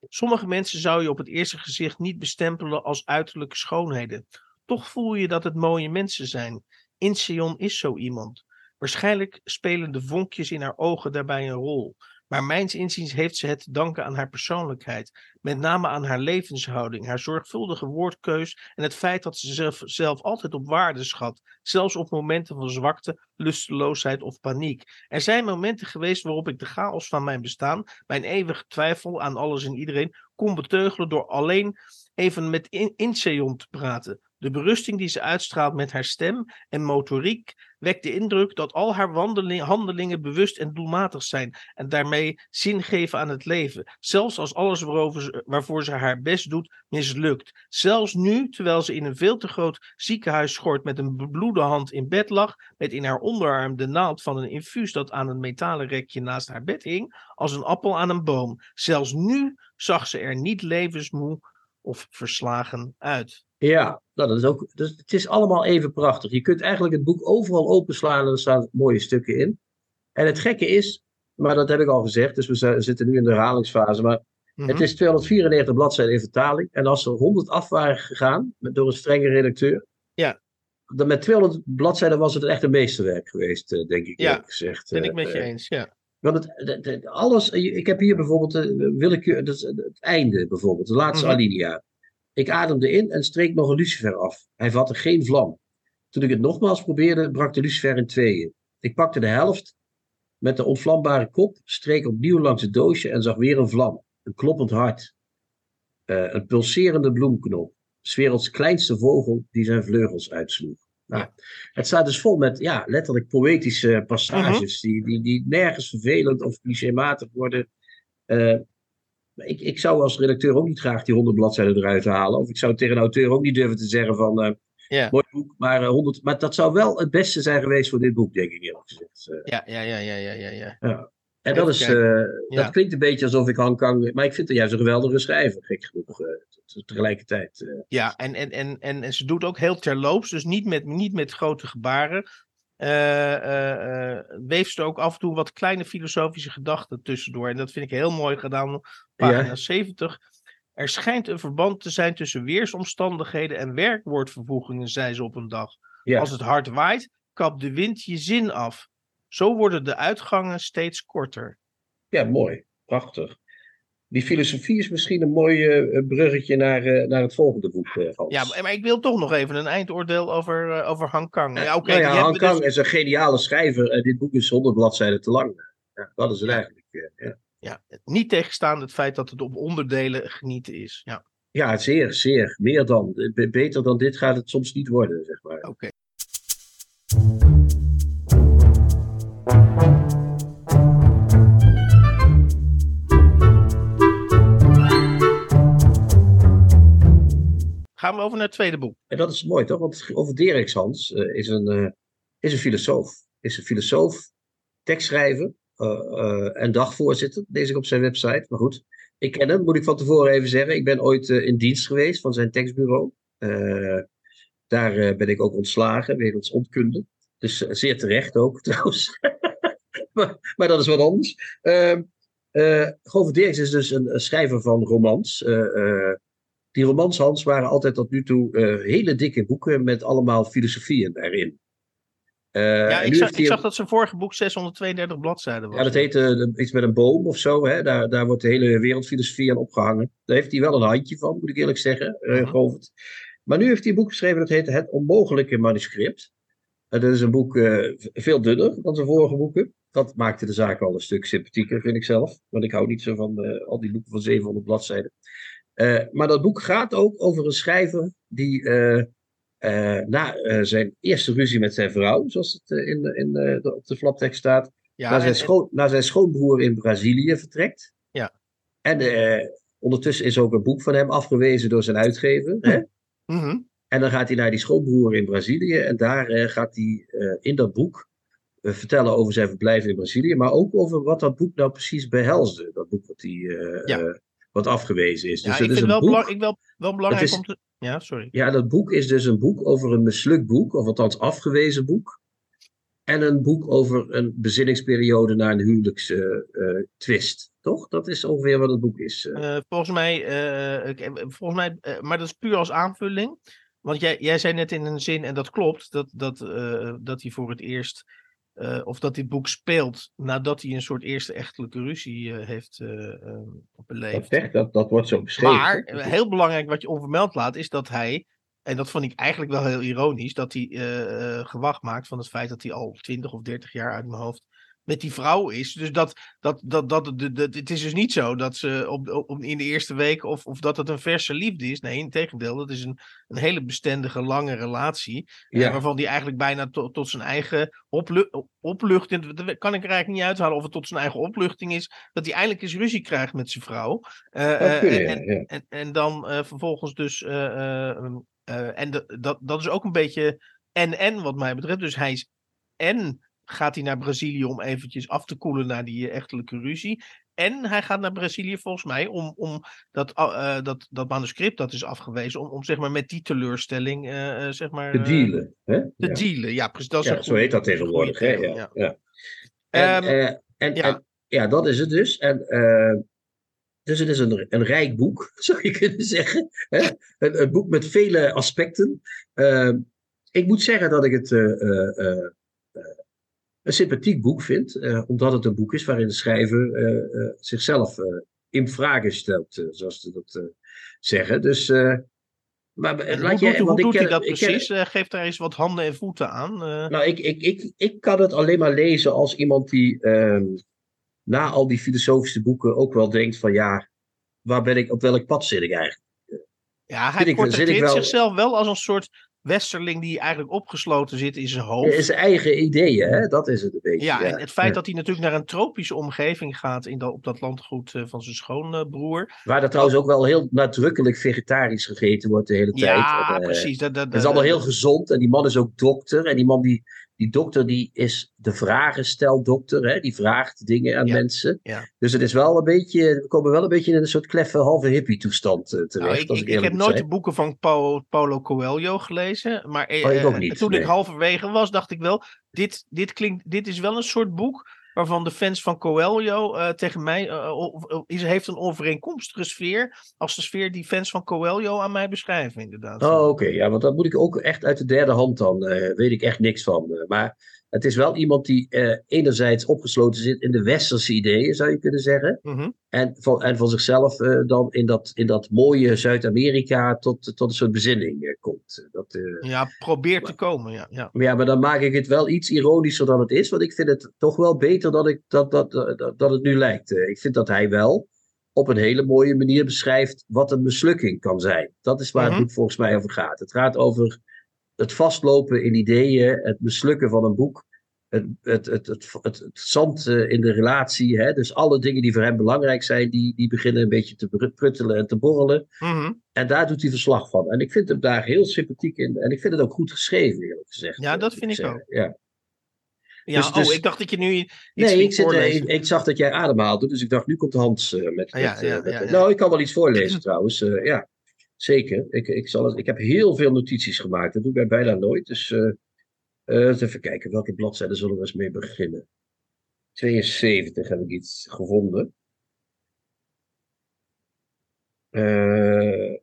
Sommige mensen zou je op het eerste gezicht niet bestempelen als uiterlijke schoonheden. Toch voel je dat het mooie mensen zijn. Inseon is zo iemand. Waarschijnlijk spelen de vonkjes in haar ogen daarbij een rol. Maar mijns inziens heeft ze het te danken aan haar persoonlijkheid. Met name aan haar levenshouding, haar zorgvuldige woordkeus en het feit dat ze zelf, zelf altijd op waarde schat. Zelfs op momenten van zwakte, lusteloosheid of paniek. Er zijn momenten geweest waarop ik de chaos van mijn bestaan, mijn eeuwige twijfel aan alles en iedereen, kon beteugelen door alleen even met in te praten. De berusting die ze uitstraalt met haar stem en motoriek wekt de indruk dat al haar handelingen bewust en doelmatig zijn en daarmee zin geven aan het leven. Zelfs als alles waarvoor ze haar best doet mislukt. Zelfs nu, terwijl ze in een veel te groot ziekenhuisschort met een bebloede hand in bed lag, met in haar onderarm de naald van een infuus dat aan een metalen rekje naast haar bed hing, als een appel aan een boom. Zelfs nu zag ze er niet levensmoe of verslagen uit.
Ja, nou, dat is ook, dus het is allemaal even prachtig. Je kunt eigenlijk het boek overal openslaan en er staan mooie stukken in. En het gekke is, maar dat heb ik al gezegd, dus we zitten nu in de herhalingsfase, maar het
Mhm.
is 294 bladzijden in vertaling. En als er 100 af waren gegaan met, door een strenge redacteur,
Ja.
dan met 200 bladzijden was het echt een meesterwerk geweest, eh, denk ik
Ja,
gezegd.
Ben
Eh,
ik met je
eh,
eens, ja.
Want het, het- het- alles, ik heb hier bijvoorbeeld willekeur, dat is het einde bijvoorbeeld, de laatste
Mhm.
alinea. Ik ademde in en streek nog een lucifer af. Hij vatte geen vlam. Toen ik het nogmaals probeerde, brak de lucifer in tweeën. Ik pakte de helft met de ontvlambare kop, streek opnieuw langs het doosje en zag weer een vlam. Een kloppend hart. Eh, een pulserende bloemknop. werelds kleinste vogel die zijn vleugels uitsloeg. Nou, Het staat dus vol met ja, letterlijk poëtische passages die, die, die nergens vervelend of clichématig worden. Eh, ik, ik zou als redacteur ook niet graag die 100 bladzijden eruit halen. Of ik zou tegen een auteur ook niet durven te zeggen van eh,
Ja.
mooi boek, maar, eh, 100, maar dat zou wel het beste zijn geweest voor dit boek, denk ik eerlijk gezegd. Eh,
Ja, ja, ja, ja, ja, ja, ja.
En dat, is, eh,
Ja.
dat klinkt een beetje alsof ik Han Kang. Maar ik vind het juist een geweldige schrijver, gek genoeg. eh, te- tegelijkertijd. eh.
Ja, en, en, en, en, en ze doet ook heel terloops, dus niet met, niet met grote gebaren. Eh, eh, eh, weeft ze ook af en toe wat kleine filosofische gedachten tussendoor. En dat vind ik heel mooi gedaan op pagina
Ja.
70. Er schijnt een verband te zijn tussen weersomstandigheden en werkwoordvervoegingen, zei ze op een dag.
ja.
Als het hard waait, kapt de wind je zin af. Zo worden de uitgangen steeds korter.
ja, mooi. Prachtig. Die filosofie is misschien een mooi eh, bruggetje naar, eh, naar het volgende boek. eh, Hans.
Ja, maar, ik wil toch nog even een eindoordeel over, eh, over Han Kang. Ja,
nou ja,
die
Han
hebben we dus-
Kang is een geniale schrijver. dit boek is 100 bladzijden te lang. Ja, dat is het eigenlijk. eh, ja.
Ja, niet tegenstaan het feit dat het op onderdelen genieten is. Ja,
ja, zeer, zeer. Meer dan. Eh, be- Beter dan dit gaat het soms niet worden, zeg maar.
oké. Gaan we over naar het tweede boek.
En dat is mooi, toch? Want over Dereks Hans eh, is, een, eh, is een filosoof. Is een filosoof, tekstschrijver eh, en dagvoorzitter. Lees ik op zijn website. Maar goed, ik ken hem, moet ik van tevoren even zeggen. Ik ben ooit in dienst geweest van zijn tekstbureau. Daar ben ik ook ontslagen, wegens onkunde. Dus zeer terecht ook, trouwens. maar, maar dat is wat anders. Eh Govert is dus een, een schrijver van romans. Die romans, Hans, waren altijd tot nu toe eh, hele dikke boeken met allemaal filosofieën erin. Eh,
Ja, ik zag, ik dat zijn vorige boek 632 bladzijden was.
ja, dat heet eh, iets met een boom of zo. Hè? Daar, daar wordt de hele wereldfilosofie aan opgehangen. Daar heeft hij wel een handje van, moet ik eerlijk zeggen. Maar nu heeft hij een boek geschreven dat heet Het Onmogelijke Manuscript. Dat is een boek veel dunner dan zijn vorige boeken. Dat maakte de zaak al een stuk sympathieker, vind ik zelf. Want ik hou niet zo van al die boeken van 700 bladzijden. Eh, maar dat boek gaat ook over een schrijver die eh, eh, na zijn eerste ruzie met zijn vrouw, zoals het in, de- in, de- op de flaptekst staat,
ja,
naar, zijn
en- en-
schoon, naar zijn schoonbroer in Brazilië vertrekt.
Ja.
En ondertussen is ook een boek van hem afgewezen door zijn uitgever. Hè?
Mhm.
En dan gaat hij naar die schoonbroer in Brazilië. En daar gaat hij in dat boek vertellen over zijn verblijf in Brazilië. Maar ook over wat dat boek nou precies behelsde. Dat boek wat, hij,
Ja.
Eh, wat afgewezen is.
Ja,
Dus
ik
het is
vind wel, belang, ik wel, wel belangrijk
is-
om te... Ja, sorry.
Ja, dat boek is dus een boek over een mislukt boek, of althans afgewezen boek. En een boek over een bezinningsperiode na een huwelijkstwist. toch? Dat is ongeveer wat het boek is. eh.
Eh, volgens mij, eh, eh, volgens mij eh, maar dat is puur als aanvulling. Want jij, jij zei net in een zin, en dat klopt, dat, dat, eh, dat hij voor het eerst, eh, of dat dit boek speelt nadat hij een soort eerste echtelijke ruzie eh, heeft
dat,
beleefd.
zegt, dat, dat wordt zo beschreven.
Maar heel belangrijk wat je onvermeld laat, is dat hij, en dat vond ik eigenlijk wel heel ironisch, dat hij gewacht maakt van het feit dat hij al 20 of 30 jaar uit mijn hoofd met die vrouw is. Dus dat, dat, dat, dat, dat, het is dus niet zo dat ze op, op, in de eerste week of, of dat het een verse liefde is. Nee, in tegendeel, dat is een, een hele bestendige, lange relatie. eh, waarvan die eigenlijk bijna to- tot zijn eigen oplu opluchting, dat kan ik er eigenlijk niet uithalen of het tot zijn eigen opluchting is, dat hij eindelijk eens ruzie krijgt met zijn vrouw. Eh, eh, en,
ja.
en, en dan vervolgens dus. en dat, dat is ook een beetje en-en wat mij betreft. Dus hij is en gaat hij naar Brazilië om eventjes af te koelen na die eh, echtelijke ruzie. en hij gaat naar Brazilië volgens mij om, om dat, uh, dat, dat manuscript dat is afgewezen, om, om zeg maar met die teleurstelling uh, zeg maar,
te dealen. Hè?
Te ja. dealen, ja, precies. Dat is
ja, zo heet dat tegenwoordig. Hè? Ja, ja. En, um, en, ja. En, ja, dat is het dus. En, dus het is een, een rijk boek, zou je kunnen zeggen. Hè? Een, een boek met vele aspecten. Uh, ik moet zeggen dat ik het een sympathiek boek vind, omdat het een boek is waarin de schrijver zichzelf in vragen stelt, zoals ze dat zeggen. Dus, maar
en laat hoe, je, doet, hoe doet hij dat precies? Ken, Geef daar eens wat handen en voeten aan.
Nou, ik, ik, ik, ik kan het alleen maar lezen als iemand die ehm, na al die filosofische boeken ook wel denkt van ja, waar ben ik, op welk pad zit ik eigenlijk?
Ja, hij portretteert zichzelf wel als een soort westerling die eigenlijk opgesloten zit in zijn hoofd.
In zijn eigen ideeën, hè? dat is het een beetje.
Ja, en het feit dat hij natuurlijk naar een tropische omgeving gaat in dat, op dat landgoed uh, van zijn schoonbroer.
Waar dat trouwens ook wel heel nadrukkelijk vegetarisch gegeten wordt de hele tijd.
Ja, en, uh, precies. Dat, dat,
dat, is allemaal heel gezond en die man is ook dokter en die man die die dokter die is de vragenstel-dokter, hè? die vraagt dingen aan mensen.
Ja.
Dus het is wel een beetje, we komen wel een beetje in een soort kleffe halve hippie toestand uh, terecht.
Nou, ik, ik, ik heb nooit de boeken van Paulo, Paulo Coelho gelezen, maar
oh, niet,
toen ik halverwege was, dacht ik wel, dit, dit, klinkt, dit is wel een soort boek waarvan de fans van Coelho uh, tegen mij uh, is, heeft een overeenkomstige sfeer als de sfeer die fans van Coelho aan mij beschrijven, inderdaad.
Oh, oké. Ja, want dat moet ik ook echt uit de derde hand dan. Uh, weet ik echt niks van. maar het is wel iemand die uh, enerzijds opgesloten zit in de westerse ideeën, zou je kunnen zeggen.
Mm-hmm.
en, van, en van zichzelf uh, dan in dat, in dat mooie Zuid-Amerika tot, tot een soort bezinning uh, komt. Dat,
ja, probeert te komen. Ja, ja.
ja, maar dan maak ik het wel iets ironischer dan het is. Want ik vind het toch wel beter dan ik, dat, dat, dat, dat het nu lijkt. ik vind dat hij wel op een hele mooie manier beschrijft wat een mislukking kan zijn. Dat is waar het boek volgens mij over gaat. Het gaat over het vastlopen in ideeën, het mislukken van een boek, het, het, het, het, het, zand eh, in de relatie. Hè? Dus alle dingen die voor hem belangrijk zijn, die, die beginnen een beetje te pruttelen en te borrelen.
Mm-hmm.
En daar doet hij verslag van. En ik vind hem daar heel sympathiek in. En ik vind het ook goed geschreven, eerlijk gezegd.
Ja, dat vind ik, ook.
Ja.
Ja, dus, oh, dus, ik dacht dat je nu iets
Nee, ik, zit, ik, ik, zag dat jij ademhaalde, dus ik dacht, nu komt Hans uh, met...
Ah, ja,
met,
ja,
met
ja,
Nou, ik kan wel iets voorlezen trouwens, uh, ja. Zeker. Ik, ik, zal het, ik heb heel veel notities gemaakt. Dat doe ik bijna nooit. Dus uh, uh, even kijken. Welke bladzijde zullen we eens mee beginnen? 72 heb ik iets gevonden. Uh,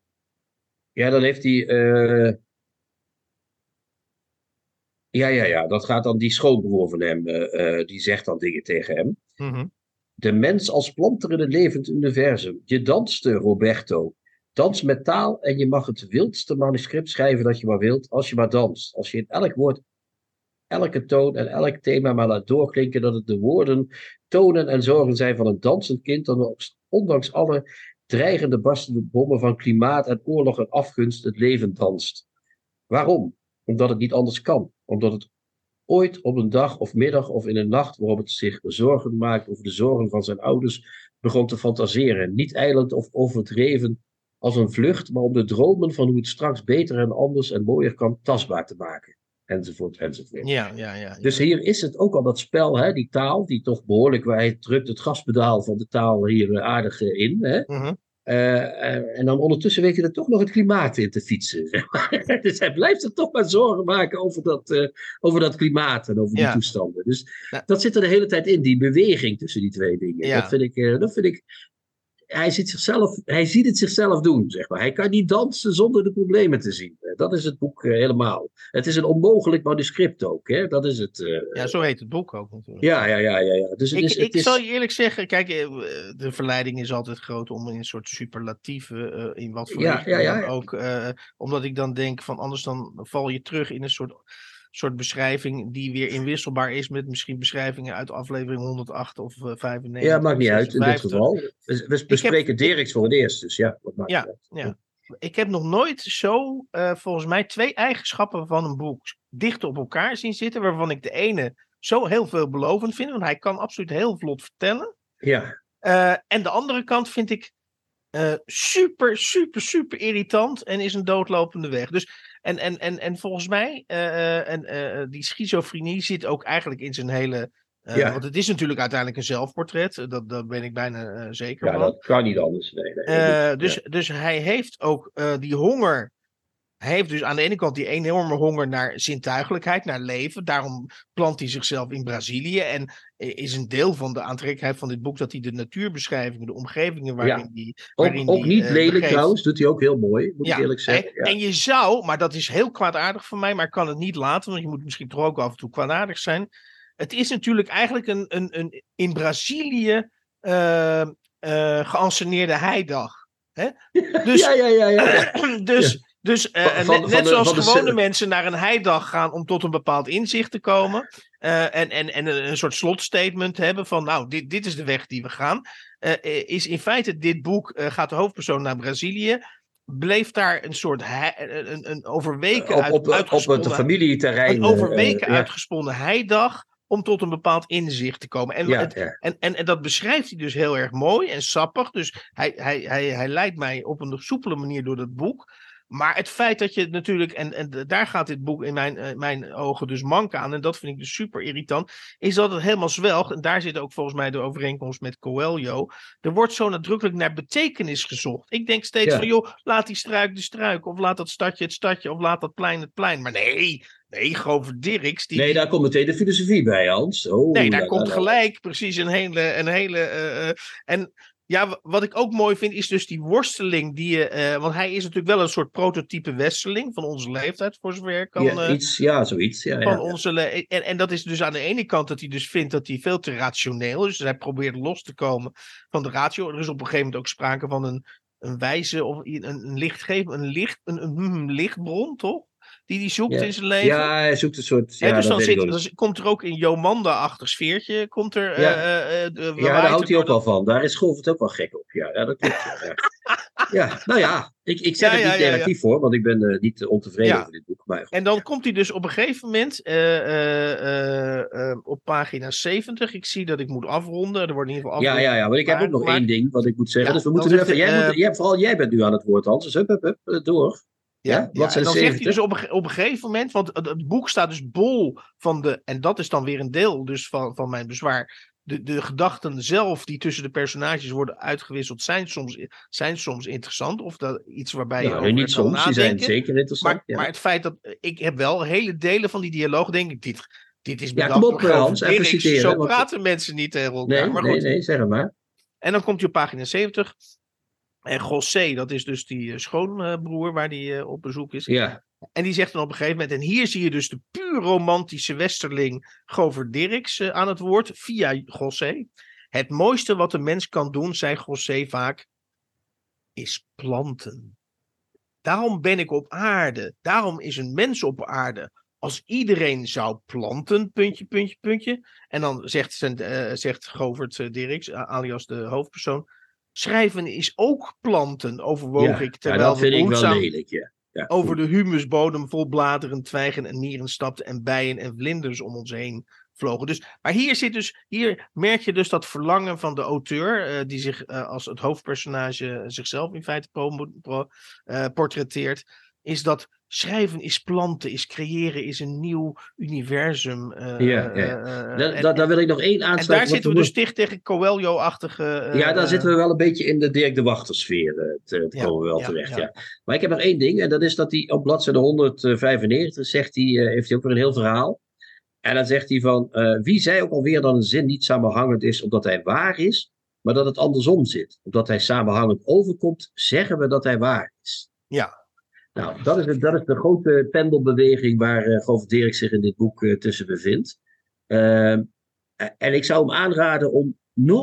ja, dan heeft hij. Ja, ja, ja. Dat gaat dan die schoonbroer van hem. die zegt dan dingen tegen hem.
Mm -hmm.
De mens als planter in een levend universum. Je danste, Roberto. Dans met taal en je mag het wildste manuscript schrijven dat je maar wilt, als je maar danst. Als je in elk woord, elke toon en elk thema maar laat doorklinken dat het de woorden, tonen en zorgen zijn van een dansend kind, dan ondanks alle dreigende barstende bommen van klimaat en oorlog en afgunst het leven danst. Waarom? Omdat het niet anders kan. Omdat het ooit op een dag of middag of in een nacht waarop het zich zorgen maakt over de zorgen van zijn ouders begon te fantaseren. Niet eilend of overdreven als een vlucht, maar om de dromen van hoe het straks beter en anders en mooier kan tastbaar te maken. Enzovoort, enzovoort.
Ja, ja, ja, ja.
Dus hier is het ook al dat spel, hè, die taal, die toch behoorlijk, hij drukt het gaspedaal van de taal hier aardig in. Hè?
Uh,
en dan ondertussen weet je er toch nog het klimaat in te fietsen. Zeg maar. dus hij blijft er toch maar zorgen maken over dat, uh, over dat klimaat en over die
ja.
toestanden. Dus
Ja.
dat zit er de hele tijd in, die beweging tussen die twee dingen.
Ja.
Dat, vind ik, uh, dat vind ik hij, ziet zichzelf, hij ziet het zichzelf doen, zeg maar. Hij kan niet dansen zonder de problemen te zien. Dat is het boek uh, helemaal. Het is een onmogelijk manuscript ook, hè? Dat is het. Uh,
ja, zo heet het boek ook natuurlijk.
Ja, ja, ja, ja. ja. Dus het
ik
is, het
ik
is...
zal je eerlijk zeggen, kijk, eh, de verleiding is altijd groot om in een soort superlatieve, uh, in wat voor
Ja,
richting
ja, ja.
dan ook, uh, omdat ik dan denk van anders dan val je terug in een soort soort beschrijving die weer inwisselbaar is met misschien beschrijvingen uit aflevering 108 of uh, 95.
Ja, maakt niet uit in dit
56.
geval. We, we bespreken
heb-
Dirks voor het eerst, dus ja, wat maakt
Ja,
uit.
ja. Ik heb nog nooit zo, eh, volgens mij, twee eigenschappen van een boek dicht op elkaar zien zitten, waarvan ik de ene zo heel veelbelovend vind, want hij kan absoluut heel vlot vertellen.
Ja,
Eh, en de andere kant vind ik eh, super, super, super irritant en is een doodlopende weg. Dus, en, en, en, en volgens mij, eh, eh, en, eh, die schizofrenie zit ook eigenlijk in zijn hele Uh,
Ja.
Want het is natuurlijk uiteindelijk een zelfportret. eh, Dat, dat ben ik bijna eh, zeker
Ja,
van.
dat kan niet anders. Nee,
Eh, dus, dus hij heeft ook eh, die honger. Hij heeft dus aan de ene kant die enorme honger naar zintuigelijkheid, naar leven. Daarom plant hij zichzelf in Brazilië. En is een deel van de aantrekkelijkheid van dit boek dat hij de natuurbeschrijvingen, de omgevingen waarin die. waarin
ook, ook
die,
niet
eh,
lelijk
begeeft-
trouwens, doet hij ook heel mooi, moet ik eerlijk zeggen.
en,
Ja.
en je zou, maar dat is heel kwaadaardig van mij, maar ik kan het niet laten, want je moet misschien toch ook af en toe kwaadaardig zijn. Het is natuurlijk eigenlijk een, een, een in Brazilië eh eh geanceneerde heidag. Hè? Dus,
ja, ja, ja, ja.
dus, dus eh,
Van- van-
net,
van
net
de-
zoals
de
gewone mensen naar een heidag gaan om tot een bepaald inzicht te komen. eh, en en, en een, soort slotstatement hebben van nou, dit, dit is de weg die we gaan. eh, is in feite dit boek, gaat de hoofdpersoon naar Brazilië. Bleef daar een soort een, een overweken
Op,
uit,
op, het familieterrein.
een overweken
ja.
uitgesponnen heidag om tot een bepaald inzicht te komen. En,
Ja,
het-
ja.
en, en, en dat beschrijft hij dus heel erg mooi en sappig. Dus hij, hij, hij, hij leidt mij op een soepele manier door dat boek. Maar het feit dat je natuurlijk, en, en daar gaat dit boek in mijn, eh, mijn ogen dus mank aan, en dat vind ik dus super irritant, is dat het helemaal zwelgt. En daar zit ook volgens mij de overeenkomst met Coelho. Er wordt zo nadrukkelijk naar betekenis gezocht. Ik denk steeds
Ja.
van, joh, laat die struik de struik, of laat dat stadje het stadje, of laat dat plein het plein. Maar nee, nee, Grover Dirks, die,
Nee, daar komt meteen de filosofie bij, Hans. Oh,
Nee, daar komt gelijk precies een hele. Een hele eh, eh, en ja, wat ik ook mooi vind, is dus die worsteling die je. eh, want hij is natuurlijk wel een soort prototype westerling van onze leeftijd, voor zover ik kan.
Ja,
eh,
iets, ja, zoiets. Ja,
van
ja.
onze en, en dat is dus aan de ene kant dat hij dus vindt dat hij veel te rationeel is. Dus hij probeert los te komen van de ratio. Er is op een gegeven moment ook sprake van een, een wijze of een, een lichtgever, een, licht, een, een, lichtbron, toch? Die hij zoekt
Ja.
in zijn leven.
Ja, hij zoekt een soort. Ja,
dus dan, zit, dan komt er ook een Jomanda-achtig sfeertje. Komt er,
Ja.
eh, eh, eh,
Ja, daar houdt hij ook wel van. Daar is Golf het ook wel gek op. Ja, ja dat klopt. Ja, nou ja, ik, ik zeg
Ja,
het niet negatief voor, want ik ben eh, niet ontevreden over dit boek. Maar goed,
En dan komt hij dus op een gegeven moment op pagina 70. Ik zie dat ik moet afronden. Er wordt in ieder geval
Ja,
afronden.
ja, ja, maar ik heb ook nog één ding wat ik moet zeggen. Dus we moeten even. Jij moet, jij, vooral jij bent nu aan het woord, Hans. Dus hup, hup, hup, door. Ja,
Ja, en dan zegt hij
70.
dus op een, op een gegeven moment, want het, boek staat dus bol van de, en dat is dan weer een deel dus van, van mijn bezwaar. De, de gedachten zelf die tussen de personages worden uitgewisseld, zijn soms, zijn soms interessant. Of dat iets waarbij je
Nou,
over
niet soms, die zijn zeker interessant.
Maar,
ja.
maar het feit dat ik heb wel hele delen van die dialoog, denk ik, dit, dit is
Ja,
bedacht
kom op, Hans, even citeren,
Zo
want-
praten mensen niet tegen elkaar.
nee,
maar
nee,
goed.
nee, zeg het maar.
En dan komt hij op pagina 70. En José, dat is dus die eh, schoonbroer waar hij eh, op bezoek is.
Ja,
En die zegt dan op een gegeven moment, en hier zie je dus de puur romantische westerling Govert Dirks eh, aan het woord, via José. Het mooiste wat een mens kan doen, zei José vaak, is planten. Daarom ben ik op aarde. Daarom is een mens op aarde. Als iedereen zou planten, puntje, puntje, puntje. En dan zegt, zegt Govert Dirks, alias de hoofdpersoon. Schrijven is ook planten, overwoog
ja.
ik. Terwijl
dat
we
vind ik wel lelijk, ja. ja.
over de humusbodem vol bladeren, twijgen en mieren stapten en bijen en vlinders om ons heen vlogen. Dus, maar hier zit dus, hier merk je dus dat verlangen van de auteur, eh, die zich eh, als het hoofdpersonage zichzelf in feite pro, pro- eh, portretteert, is dat schrijven is planten, is creëren, is een nieuw universum. eh,
Ja, ja.
eh, eh,
Da-
en-
da- daar wil ik nog één
en
aansluiten.
daar
want
zitten we dus dicht tegen Coelho-achtige...
Ja, daar zitten we wel een beetje in de Dirk de Wachter-sfeer. te,
Ja,
komen we wel
ja,
terecht.
ja.
Maar ik heb nog één ding. En dat is dat hij op bladzijde 195 zegt hij, heeft hij ook weer een heel verhaal. En dan zegt hij van, wie zei ook alweer dat een zin niet samenhangend is omdat hij waar is, maar dat het andersom zit. Omdat hij samenhangend overkomt, zeggen we dat hij waar is.
Ja.
Nou, dat is, dat is de grote pendelbeweging waar eh Govert zich in dit boek eh, tussen bevindt. Ehm, en ik zou hem aanraden om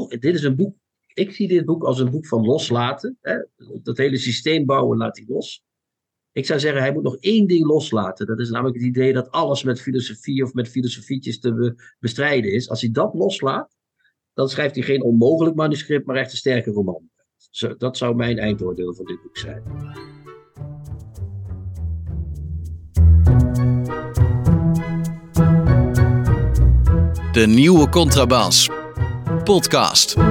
dit is een boek, ik zie dit boek als een boek van loslaten. Hè? Dat hele systeem bouwen laat hij los. Ik zou zeggen, hij moet nog één ding loslaten. Dat is namelijk het idee dat alles met filosofie of met filosofietjes te be- bestrijden is. Als hij dat loslaat, dan schrijft hij geen onmogelijk manuscript, maar echt een sterke roman. Dat zou mijn eindoordeel van dit boek zijn.
De nieuwe Contrabas. Podcast.
We,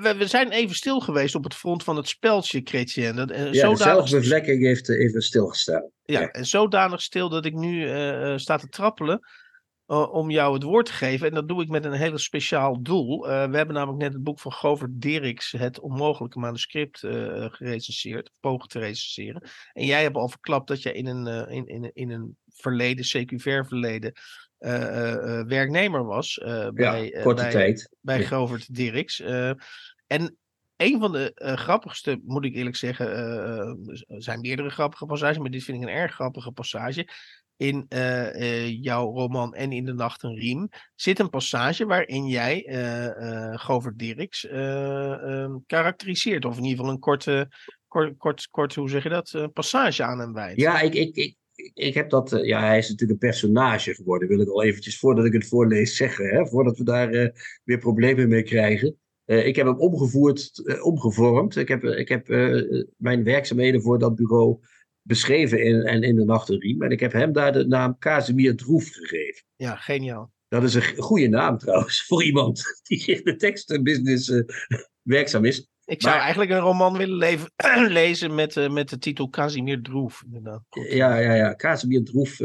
we, we zijn even stil geweest op het front van het speltje, Chrétien. Dat, eh,
Ja, de
zodanig-
zelfbevlekking heeft eh, even stilgestaan.
Ja,
Ja.
en zodanig stil dat ik nu eh, eh, sta te trappelen. Om jou het woord te geven. En dat doe ik met een hele speciaal doel. we hebben namelijk net het boek van Govert Dirks, Het Onmogelijke Manuscript, uh, gerecenseerd, pogen te recenseren. En jij hebt al verklapt dat je in een, in, in, in een verleden, CQ-ver verleden, werknemer was. bij,
ja, korte
bij,
tijd.
Bij ja. Govert Dirks. en een van de uh, grappigste, moet ik eerlijk zeggen, uh, er zijn meerdere grappige passages, maar dit vind ik een erg grappige passage. In uh, jouw roman En in de Nacht een Riem zit een passage waarin jij Govert Dirks ehm, karakteriseert. Of in ieder geval een korte, kort, kort, hoe zeg je dat, passage aan hem wijdt.
Ja, ik, ik, ik, ik heb dat, ja, hij is natuurlijk een personage geworden, wil ik al eventjes, voordat ik het voorlees, zeggen, hè, voordat we daar weer problemen mee krijgen. Ik heb hem omgevoerd, omgevormd. Ik heb, ik heb mijn werkzaamheden voor dat bureau beschreven in, en in de nachtenriem. En ik heb hem daar de naam Casimir Droef gegeven.
Ja, geniaal.
Dat is een goede naam trouwens, voor iemand die in de tekstenbusiness werkzaam is.
Ik zou maar, eigenlijk een roman willen leven, lezen met, met de titel Casimir Droef. Inderdaad.
Ja, ja, ja. Casimir Droef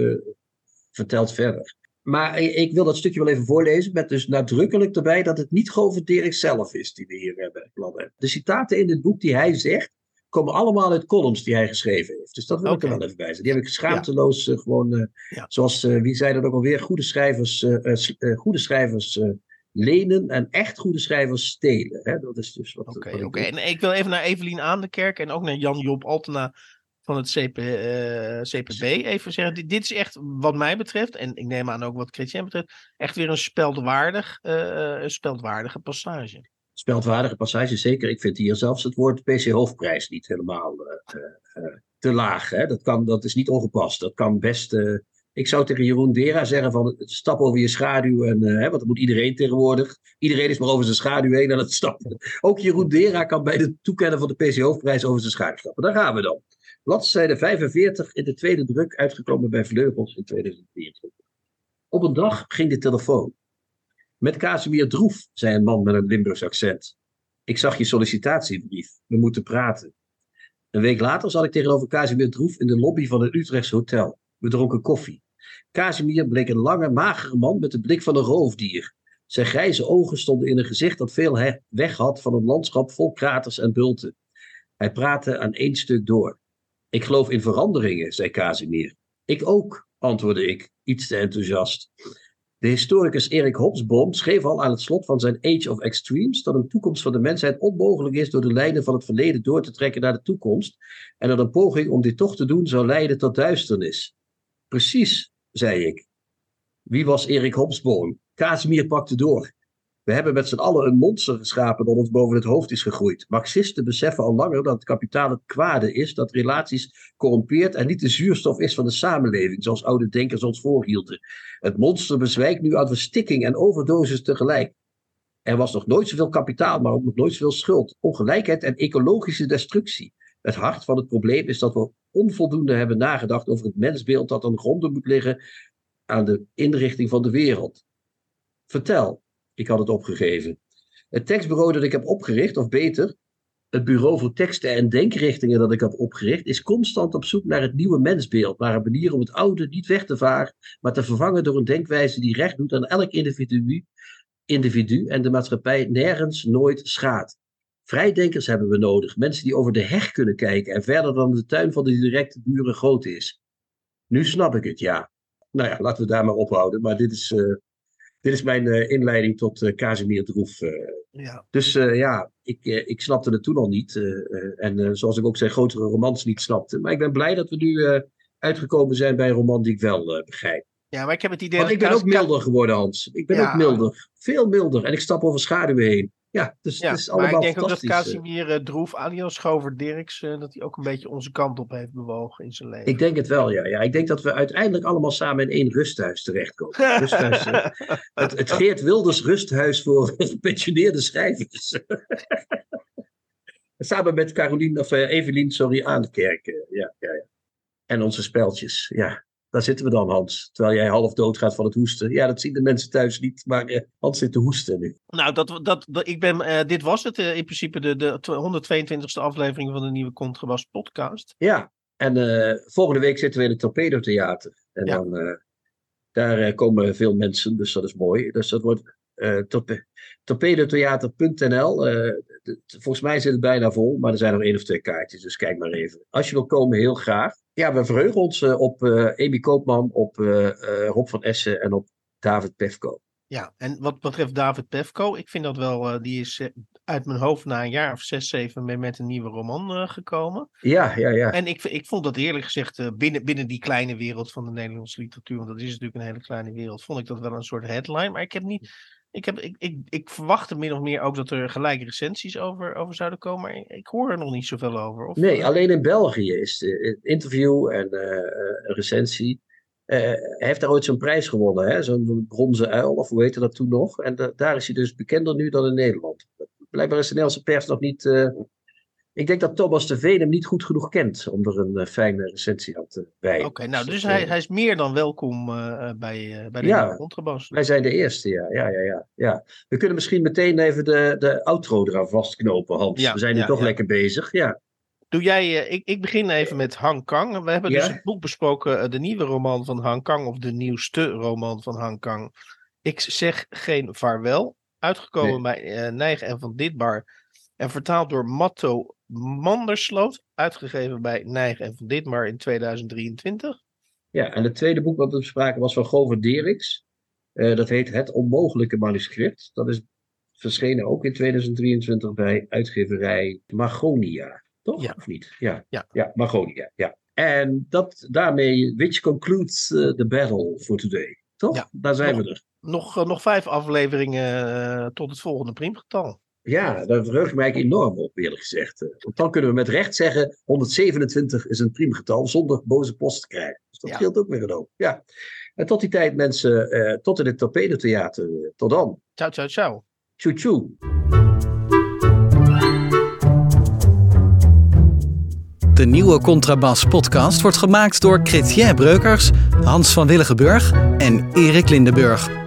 vertelt verder. Maar ik wil dat stukje wel even voorlezen, met dus nadrukkelijk erbij dat het niet Govert zelf is die we hier hebben. De citaten in het boek die hij zegt, komen allemaal uit columns die hij geschreven heeft. Dus dat wil okay. ik er wel even bij zeggen. Die heb ik schaamteloos ja. uh, gewoon, ja. zoals, uh, wie zei dat ook alweer, goede schrijvers, goede schrijvers lenen en echt goede schrijvers stelen. Hè? Dat is dus wat...
Oké, okay, oké. en ik wil even naar Evelien Aandekerk en ook naar Jan-Job Altena van het CP, uh, CPB even zeggen. Dit, dit, is echt, wat mij betreft, en ik neem aan ook wat Chrétien betreft, echt weer een speldwaardig, uh, een speldwaardige passage.
Speldwaardige passage, zeker. Ik vind hier zelfs het woord PC-hoofdprijs niet helemaal uh, te laag. Hè? Dat, kan, dat is niet ongepast. Dat kan best. ik zou tegen Jeroen Dera zeggen: van stap over je schaduw. En, hè, want dat moet iedereen tegenwoordig. Iedereen is maar over zijn schaduw heen aan het stappen. Ook Jeroen Dera kan bij de toekennen van de PC-hoofdprijs over zijn schaduw stappen. Daar gaan we dan. Bladzijde 45 in de tweede druk, uitgekomen bij Vleugels in 2024. Op een dag ging de telefoon. Met Casimir Droef, zei een man met een Limburgs accent. Ik zag je sollicitatiebrief. We moeten praten. Een week later zat ik tegenover Casimir Droef in de lobby van het Utrechtse hotel. We dronken koffie. Casimir bleek een lange, magere man met de blik van een roofdier. Zijn grijze ogen stonden in een gezicht dat veel weg had van een landschap vol kraters en bulten. Hij praatte aan één stuk door. Ik geloof in veranderingen, zei Casimir. Ik ook, antwoordde ik, iets te enthousiast. De historicus Erik Hobsbawm schreef al aan het slot van zijn Age of Extremes dat een toekomst van de mensheid onmogelijk is door de lijnen van het verleden door te trekken naar de toekomst en dat een poging om dit toch te doen zou leiden tot duisternis. Precies, zei ik. Wie was Erik Hobsbawm? Casimir pakte door. We hebben met z'n allen een monster geschapen dat ons boven het hoofd is gegroeid. Marxisten beseffen al langer dat kapitaal het kwade is, dat relaties corrompeert en niet de zuurstof is van de samenleving, zoals oude denkers ons voorhielden. Het monster bezwijkt nu aan verstikking en overdosis tegelijk. Er was nog nooit zoveel kapitaal, maar ook nog nooit zoveel schuld, ongelijkheid en ecologische destructie. Het hart van het probleem is dat we onvoldoende hebben nagedacht over het mensbeeld dat aan gronden moet liggen aan de inrichting van de wereld. Vertel, ik had het opgegeven. Het tekstbureau dat ik heb opgericht, of beter, het bureau voor teksten en denkrichtingen dat ik heb opgericht, is constant op zoek naar het nieuwe mensbeeld, naar een manier om het oude niet weg te varen, maar te vervangen door een denkwijze die recht doet aan elk individu, individu en de maatschappij nergens nooit schaadt. Vrijdenkers hebben we nodig, mensen die over de heg kunnen kijken en verder dan de tuin van de directe buren groot is. Nu snap ik het, ja. Nou ja, laten we daar maar ophouden, maar dit is, uh, dit is mijn uh, inleiding tot uh, Casimir Droef. Uh.
Ja.
Dus ja, ik, ik snapte het toen al niet. en zoals ik ook zijn grotere romans niet snapte. Maar ik ben blij dat we nu uitgekomen zijn bij een roman die ik wel begrijp.
Ja, maar ik heb het idee
Want
dat
ik ben ook milder geworden, Hans. Ik ben
Ja.
ook milder. Veel milder. En ik stap over schaduwen heen. Ja, dus
Ja,
het is
maar ik denk ook dat
fantastisch.
Casimir eh, Droef, alias Gover Dirks, eh, dat hij ook een beetje onze kant op heeft bewogen in zijn leven.
Ik denk het wel, ja. ja. Ik denk dat we uiteindelijk allemaal samen in één rusthuis terechtkomen. Rusthuis, eh, het, het Geert Wilders rusthuis voor gepensioneerde schrijvers. samen met Carolien, of eh, Evelien, sorry, aan de kerk. eh, ja, ja, ja. En onze speltjes, ja. Daar zitten we dan, Hans. Terwijl jij half dood gaat van het hoesten. Ja, dat zien de mensen thuis niet, maar eh, Hans zit te hoesten nu.
Nou, dat, dat, dat, ik ben, eh, dit was het eh, in principe, de, de 122e aflevering van de nieuwe Contrabas podcast.
Ja, en volgende week zitten we in het Torpedo Theater. En
Ja.
dan, Daar komen veel mensen, dus dat is mooi. Dus dat wordt uh, torpedotheater.nl. Uh, volgens mij zit het bijna vol, maar er zijn nog één of twee kaartjes, dus kijk maar even. Als je wil komen, heel graag. Ja, we verheugen ons op Amy Koopman, op Rob van Essen en op David Pefko.
Ja, en wat betreft David Pefko, ik vind dat wel, die is uit mijn hoofd na een jaar of zes, zeven mee met een nieuwe roman gekomen.
Ja, ja, ja.
En ik, ik vond dat eerlijk gezegd binnen, binnen die kleine wereld van de Nederlandse literatuur, want dat is natuurlijk een hele kleine wereld, vond ik dat wel een soort headline. Maar ik heb niet. Ik, heb, ik, ik, ik verwachtte min of meer ook dat er gelijke recensies over, over zouden komen, maar ik, hoor er nog niet zoveel over. Of,
nee, alleen in België is het interview en uh, een recensie. hij heeft daar ooit zo'n prijs gewonnen, hè? zo'n bronzen uil, of hoe heette dat toen nog. En daar is hij dus bekender nu dan in Nederland blijkbaar is de Nederlandse pers nog niet. Uh, ik denk dat Thomas de Veen hem niet goed genoeg kent om er een uh, fijne recensie aan te wijden.
Oké, nou, dus, dus hij, hij is meer dan welkom uh, bij, bij de ja, contrabas.
Wij zijn de eerste, ja. Ja, ja, ja, ja. We kunnen misschien meteen even de, de outro eraan vastknopen, Hans. Ja, we zijn nu toch lekker bezig. Ja.
Doe jij, ik, ik begin even met Han Kang. We hebben dus het boek besproken, de nieuwe roman van Han Kang, of de nieuwste roman van Han Kang. Ik zeg geen vaarwel. Uitgekomen bij uh, en van Ditbar. En vertaald door Matto Mandersloot. Uitgegeven bij Nijgen en van Ditmar in 2023.
Ja, en het tweede boek wat we bespraken was van Govert Deriks. Uh, dat heet Het Onmogelijke Manuscript. Dat is verschenen ook in 2023 bij uitgeverij Magonia. Toch? Ja. Of niet? Ja, ja. ja Magonia. Ja. En dat daarmee, which concludes uh, the battle for today. Toch? Ja. Daar zijn we er
nog, eh, nog vijf afleveringen eh, tot het volgende priemgetal.
Ja, daar verheug ik mij enorm op, eerlijk gezegd. Eh, want dan kunnen we met recht zeggen: 127 is een priemgetal zonder boze post te krijgen. Dus dat ja. scheelt ook weer een hoop. Ja. En tot die tijd, mensen, uh, tot in het Torpedo-theater. Tot dan.
Ciao, ciao, ciao.
Tjoe, tjoe.
De nieuwe Contrabas podcast wordt gemaakt door Chrétien Breukers, Hans van Willigenburg en Erik Lindenburg.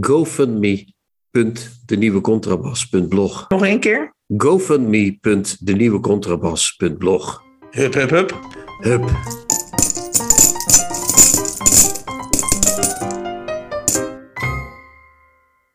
gofundme.denieuwecontrabas.blog.
Nog één keer?
gofundme.denieuwecontrabas.blog.
Hup, hup, hup.
Hup.